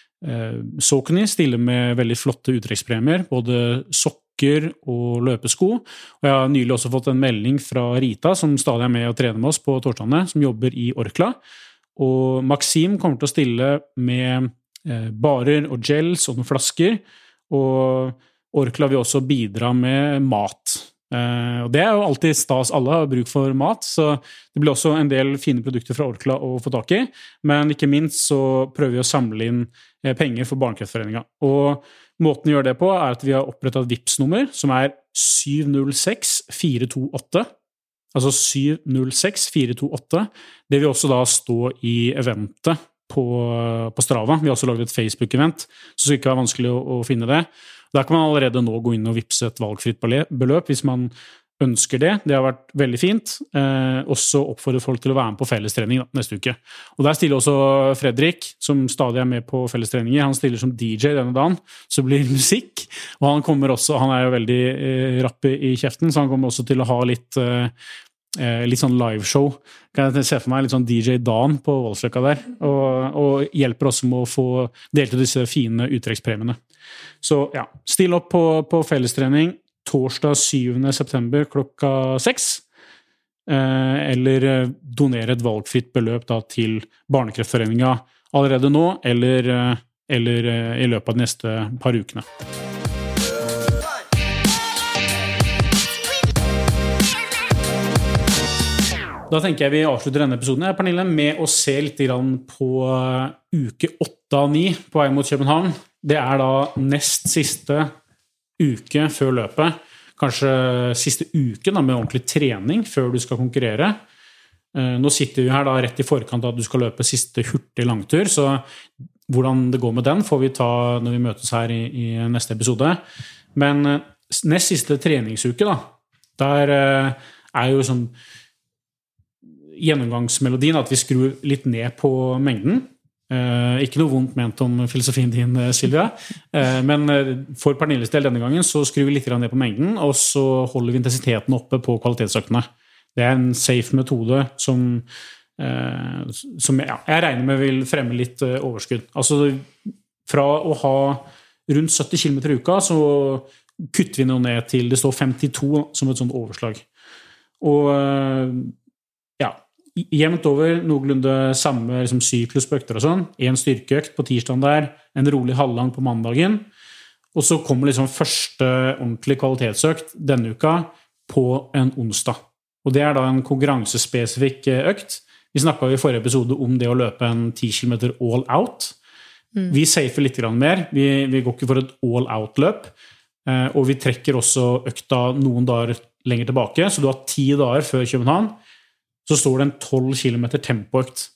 Sokny stiller med veldig flotte uttrekkspremier. Både sokk sokker og løpesko. Og jeg har nylig også fått en melding fra Rita, som stadig er med og trener med oss på torsdagene, som jobber i Orkla. Og Maxim kommer til å stille med eh, barer og gels og noen flasker. Og Orkla vil også bidra med mat. Uh, og Det er jo alltid stas. Alle har bruk for mat, så det blir også en del fine produkter fra Orkla å få tak i. Men ikke minst så prøver vi å samle inn uh, penger for Barnekreftforeninga. Og Måten vi gjør det på, er at vi har oppretta et vips nummer som er 706428. Altså 706428. Det vil også da stå i eventet på, på Strava. Vi har også laget et Facebook-event, så det skal ikke være vanskelig å, å, finne det. Der kan man allerede nå gå inn og vippse et valgfritt beløp hvis man ønsker det. Det har vært veldig fint. Eh, også oppfordrer folk til å være med på fellestrening da, neste uke. Og Der stiller også Fredrik, som stadig er med på fellestreninger. Han stiller som DJ denne dagen, så blir det musikk. Og han kommer også, han er jo veldig eh, rapp i kjeften, så han kommer også til å ha litt eh, eh litt sånn liveshow. Kan jeg se for meg litt sånn DJ Dan på Voldsløkka der. Og, og, hjelper også med å få delt ut disse fine uttrekkspremiene. Så ja, still opp på, på fellestrening torsdag 7.9. klokka seks. Eh, eller eh, donere et valgfritt beløp da, til Barnekreftforeninga allerede nå, eller, eh, eller i løpet av de neste par ukene. Da tenker jeg vi avslutter denne episoden Pernille, med å se litt på uke åtte av ni på vei mot København. Det er da nest siste uke før løpet, kanskje siste uken med ordentlig trening før du skal konkurrere. Eh, nå sitter vi her da rett i forkant av at du skal løpe siste hurtig langtur, så hvordan det går med den, får vi ta når vi møtes her i, i neste episode. Men eh, nest siste treningsuke, da, der eh, er jo sånn gjennomgangsmelodien at vi skrur litt ned på mengden. Uh, ikke noe vondt ment om filosofien din, eh, Silvia. Uh, men for Pernilles del denne gangen så skrur vi litt ned på mengden, og så holder vi intensiteten oppe på kvalitetsøktene. Det er en safe metode som, som ja, jeg regner med vil fremme litt overskudd. Altså fra å ha rundt 70 km i uka, så kutter vi noe ned til det står 52 som et sånt overslag. Og jevnt over noenlunde samme liksom, syklus på økter og sånn. Én styrkeøkt på tirsdagen der, en rolig halvlang på mandagen. Og så kommer liksom første ordentlig kvalitetsøkt denne uka på en onsdag. Og det er da en konkurransespesifikk eh, økt. Vi snakka i forrige episode om det å løpe en 10 km all out. Mm. Vi safer litt mer. Vi, vi, går ikke for et all out-løp. Eh, og vi trekker også økta noen dager lenger tilbake, så du har ti dager før København så står det en 12 km tempoøkt.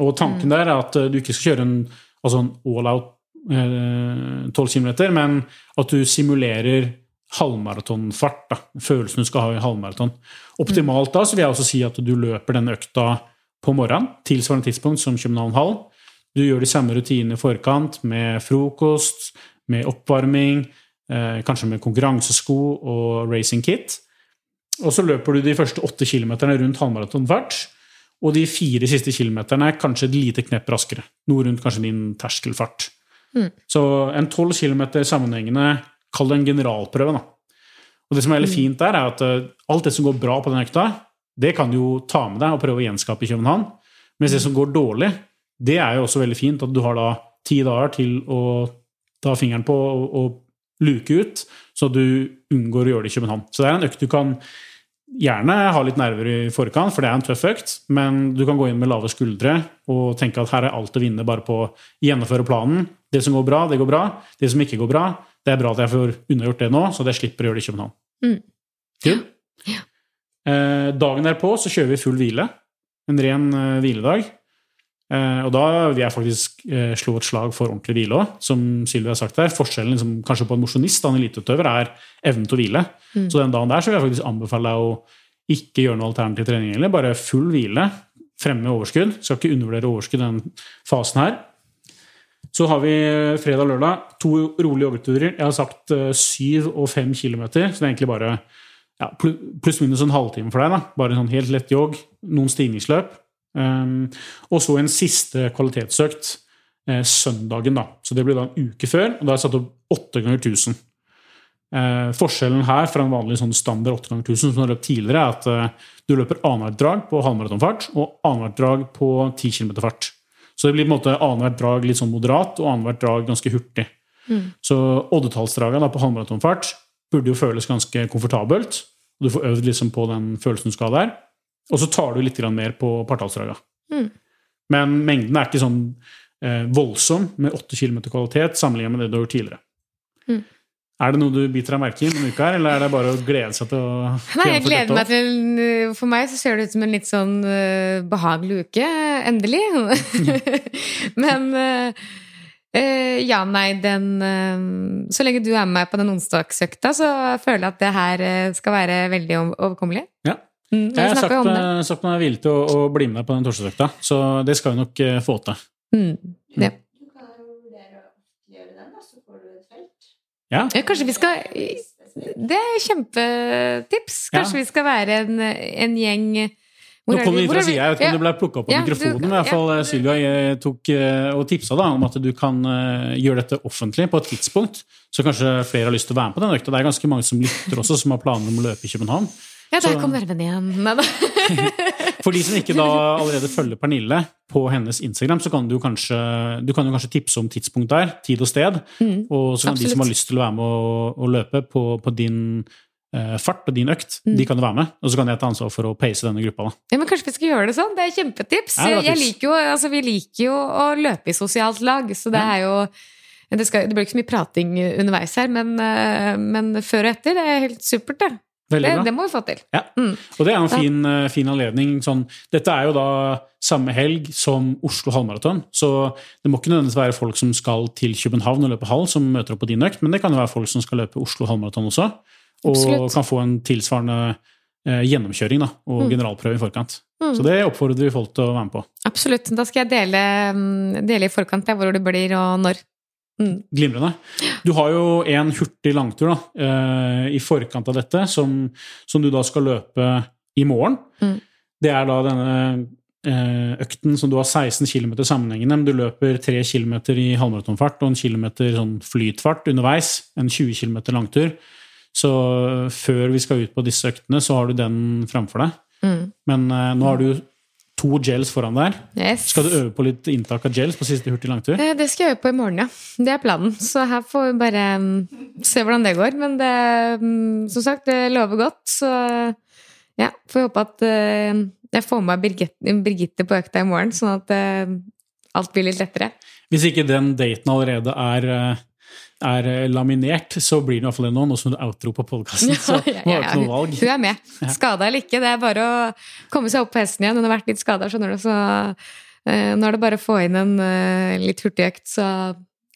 Og tanken mm. der er at eh, du ikke skal kjøre en, altså en all out eh, 12 km, men at du simulerer halvmaratonfart. da, Følelsen du skal ha i halvmaraton. Optimalt da så vil jeg også si at du løper denne økta på morgenen, tilsvarende tidspunkt som København Hall. Du gjør de samme rutinene i forkant med frokost, med oppvarming, eh, kanskje med konkurransesko og racing kit. Og så løper du de første åtte kilometerne rundt halvmaratonfart. Og de fire siste kilometerne kanskje et lite knepp raskere. Noe rundt kanskje din terskelfart. Mm. Så en tolv kilometer sammenhengende, kall det en generalprøve, da. Og det som er veldig fint der, er at eh, alt det som går bra på den økta, det kan du jo ta med deg og prøve å gjenskape i København. Mens det som går dårlig, det er jo også veldig fint at du har da ti dager til å ta fingeren på og, og luke ut, så du unngår å gjøre det i København. Så det er en økt du kan gjerne ha litt nerver i forkant, for det er en tøff økt, men du kan gå inn med lave skuldre og tenke at her er alt å vinne bare på å gjennomføre planen. Det som går bra, det går bra. Det som ikke går bra, det er bra at jeg får unnagjort det nå, så jeg slipper å gjøre det i København. Mm. Kul? Ja. Eh, dagen derpå så kjører vi full hvile. En ren eh, hviledag. Eh, og da vil jeg faktisk eh, slå et slag for ordentlig hvile òg, som Sylvia har sagt der. Forskjellen liksom, kanskje på en mosjonist og en eliteutøver er evnen til å hvile. Mm. Så den dagen der så vil jeg faktisk anbefale deg å ikke gjøre noe alternativ trening, heller. bare full hvile. Fremme overskudd. Skal ikke undervurdere overskudd i den fasen her. Så har vi fredag og lørdag to rolige joggeturer. Jeg har sagt eh, syv og fem kilometer, så det er egentlig bare ja, pluss-minus en halvtime for deg. da. Bare sånn helt lett jogg, noen stigningsløp. Um, og så en siste kvalitetsøkt eh, søndagen, da. Så det ble da en uke før, og da har jeg satt opp 8 ganger 1000. Eh, forskjellen her fra en vanlig sånn standard 8 ganger 1000 som du har løpt tidligere, er at eh, du løper annethvert drag på halvmaratonfart og annethvert drag på 10 km fart. Så det blir på en måte annethvert drag litt sånn moderat og annethvert drag ganske hurtig. Mm. Så oddetallsdragene på halvmaratonfart burde jo føles ganske komfortabelt. og Du får øvd liksom på den følelsen du skal ha der. Og så tar du litt mer på partallsdraga. Mm. Men mengden er ikke sånn eh, voldsom med 8 km kvalitet sammenlignet med det du har gjort tidligere. Mm. Er det noe du biter deg merke i denne uka, eller er det bare å glede seg til å Nei, jeg gleder meg til For meg så ser det ut som en litt sånn uh, behagelig uke. Endelig. Men uh, uh, ja, nei, den eh, Så lenge du er med meg på den onsdagsøkta, så føler jeg at det her eh, skal være veldig overkommelig. Ja. Mm, Jeg har sagt, det. eh, sagt meg villig til å, å bli med på den torsdagsøkta, så det skal vi nok eh, få til. Mm, ja. Du du. Ja, Ja, kanskje vi skal Det er kjempetips. Kanskje vi skal være en, en gjeng Nå er kom det- vi fra sida, jeg vet ikke om du det ble plukka opp på Ja, mikrofonen, men i hvert fall eh, Sylvia tok og tipsa da, om at du kan gjøre dette offentlig på et tidspunkt, så kanskje flere har lyst til å være med på den økta. Det er ganske mange som lytter også, som har planer om å løpe i København. Ja, der kom nerven igjen. For de som ikke da allerede følger Pernille på hennes Instagram, så kan du kanskje, du kan jo kanskje tipse om tidspunkt der, tid og sted. Mm, Og så kan de som har lyst til å være med og, og løpe på, på din eh, fart og din økt, Mm. de kan jo være med. Og så kan jeg ta ansvar for å pace denne gruppa. da. Ja, men Kanskje vi skal gjøre det sånn? Det er kjempetips. Ja, det jeg tips. liker jo, altså, vi liker jo å løpe i sosialt lag, så det er jo det, skal, det blir ikke så mye prating underveis her, men, eh, men før og etter det er helt supert, det. Veldig Det, bra. det må vi få til. Ja. Mm. Og det er en fin, eh, fin anledning. Sånn, dette er jo da samme helg som Oslo halvmaraton, så det må ikke nødvendigvis være folk som skal til København og løpe halv, som møter opp på din økt, men det kan jo være folk som skal løpe Oslo halvmaraton også, og Absolutt. kan få en tilsvarende eh, gjennomkjøring da, og Mm. generalprøve i forkant. Mm. Så det oppfordrer vi folk til å være med på. Absolutt. Da skal jeg dele, mm, dele i forkant ja, hvor det blir og når. Mm. Glimrende. Du har jo en hurtig langtur da, eh, i forkant av dette, som, som du da skal løpe i morgen. Mm. Det er da denne eh, økten som du har 16 km sammenhengende, men du løper 3 km i halvmaratonfart og en kilometer sånn flytfart underveis. En 20 km langtur. Så før vi skal ut på disse øktene, så har du den framfor deg. Mm. Men eh, nå har du to gels foran der. Yes. Skal du øve på litt inntak av gels på siste hurtig langtur? Eh, Det skal jeg øve på i morgen, ja. Det er planen. Så her får vi bare mm, se hvordan det går. Men det, mm, som sagt, det lover godt. Så ja, får håpe at eh, jeg får med Birgitte, Birgitte på økta i morgen, sånn at eh, alt blir litt lettere. Hvis ikke den daten allerede er, er eh, laminert, så blir det i hvert fall det nå, nå som outro på podkasten. Så Ja, ja, ja, noe valg. Hun er med. Skada eller ikke. Det er bare å komme seg opp på hesten igjen. Hun har vært litt skada, skjønner du. Så eh, nå er det bare å få inn en eh, litt hurtig økt, så,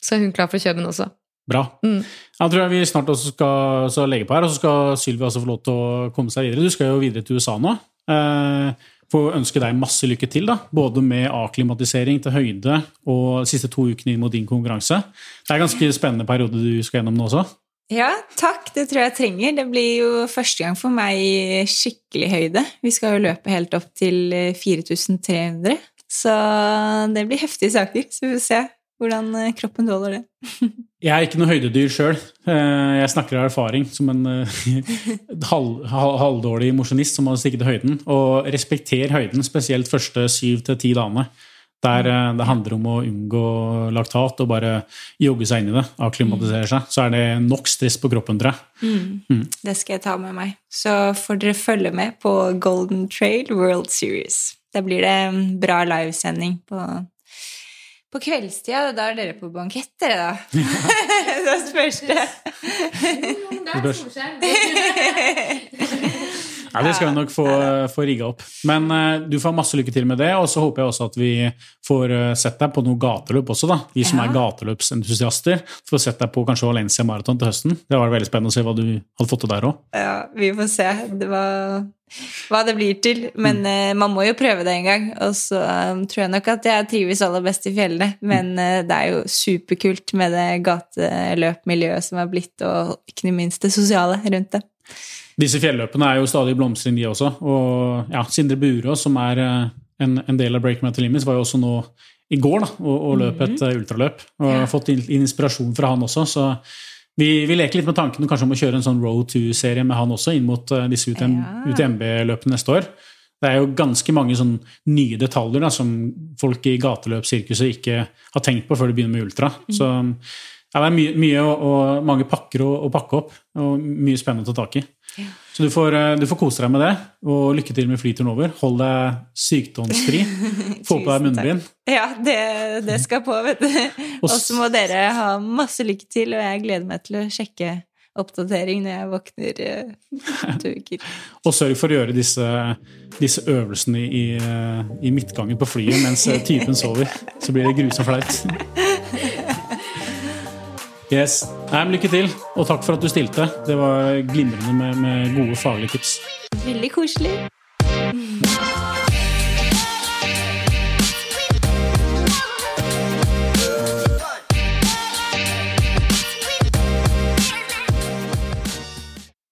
så er hun klar for Kjøben også. Bra. Mm. Jeg tror jeg vi snart også skal så legge på her, og så skal Sylvi også få lov til å komme seg videre. Du skal jo videre til USA nå. Eh, Får ønske deg masse lykke til, da. både med akklimatisering til høyde og de siste to ukene inn mot din konkurranse. Det er en ganske spennende periode du skal gjennom nå også. Ja, takk. Det tror jeg trenger. Det blir jo første gang for meg i skikkelig høyde. Vi skal jo løpe helt opp til 4300, så det blir heftige saker. Så vi får se hvordan eh, kroppen tåler det. Jeg er ikke noe høydedyr sjøl. Jeg snakker av erfaring som en eh, halv, halv, halvdårlig mosjonist som har stikket i høyden. Og respekter høyden, spesielt første syv til ti dagene. Der eh, det handler om å unngå laktat og bare jogge seg inn i det, akklimatisere seg. Så er det nok stress på kroppen, tror jeg. Mm. Det skal jeg ta med meg. Så får dere følge med på Golden Trail World Series. Da blir det en bra livesending på på kveldstida, da er dere på bankett, dere, da. Ja. da spørs det. Det er solskjerm. Ja, Det skal vi nok få, få rigga opp. Men uh, du får masse lykke til med det, og så håper jeg også at vi får uh, sett deg på noe gateløp også, da. Vi som Ja. er gateløpsentusiaster. Får sett deg på kanskje Valencia Marathon til høsten. Det var veldig spennende å se hva du hadde fått til der òg. Ja, vi får se det var, hva det blir til. Men eh, man må jo prøve det en gang. Og så eh, tror jeg nok at jeg trives aller best i fjellene. Men uh, det er jo superkult med det gateløpmiljøet som er blitt, og ikke minst det sosiale rundt det. Disse fjelløpene er jo stadig blomstring de også. Og ja, Sindre Burås, som er eh, en, en del av Break Metal Limits, var jo også nå i går da, og, og løp et eh, ultraløp. Og har fått in- inspirasjon fra han også. Så vi, vi leker litt med tanken kanskje om å kjøre en sånn Road to-serie med han også, inn mot eh, disse UTM, Ja. UTMB-løpene neste år. Det er jo ganske mange sånn nye detaljer da, som folk i gateløpsirkuset ikke har tenkt på før de begynner med ultra. Så ja, det er mye, mye og, og mange pakker å, å pakke opp, og mye spennende å ta tak i. Så du får, eh, du får kose deg med det, og lykke til med flyturen over. Hold deg sykdomsfri. Få på deg munnbind. Ja, det, det skal på, vet du. Og så må dere ha masse lykke til, og jeg gleder meg til å sjekke oppdatering når jeg våkner eh, to uker. Og sørg for å gjøre disse, disse øvelsene i, eh, i midtgangen på flyet mens typen sover. Så blir det grusomt flaut. Yes. Nei, lykke til, og takk for at du stilte. Det var glimrende med, med gode faglige tips. Veldig koselig.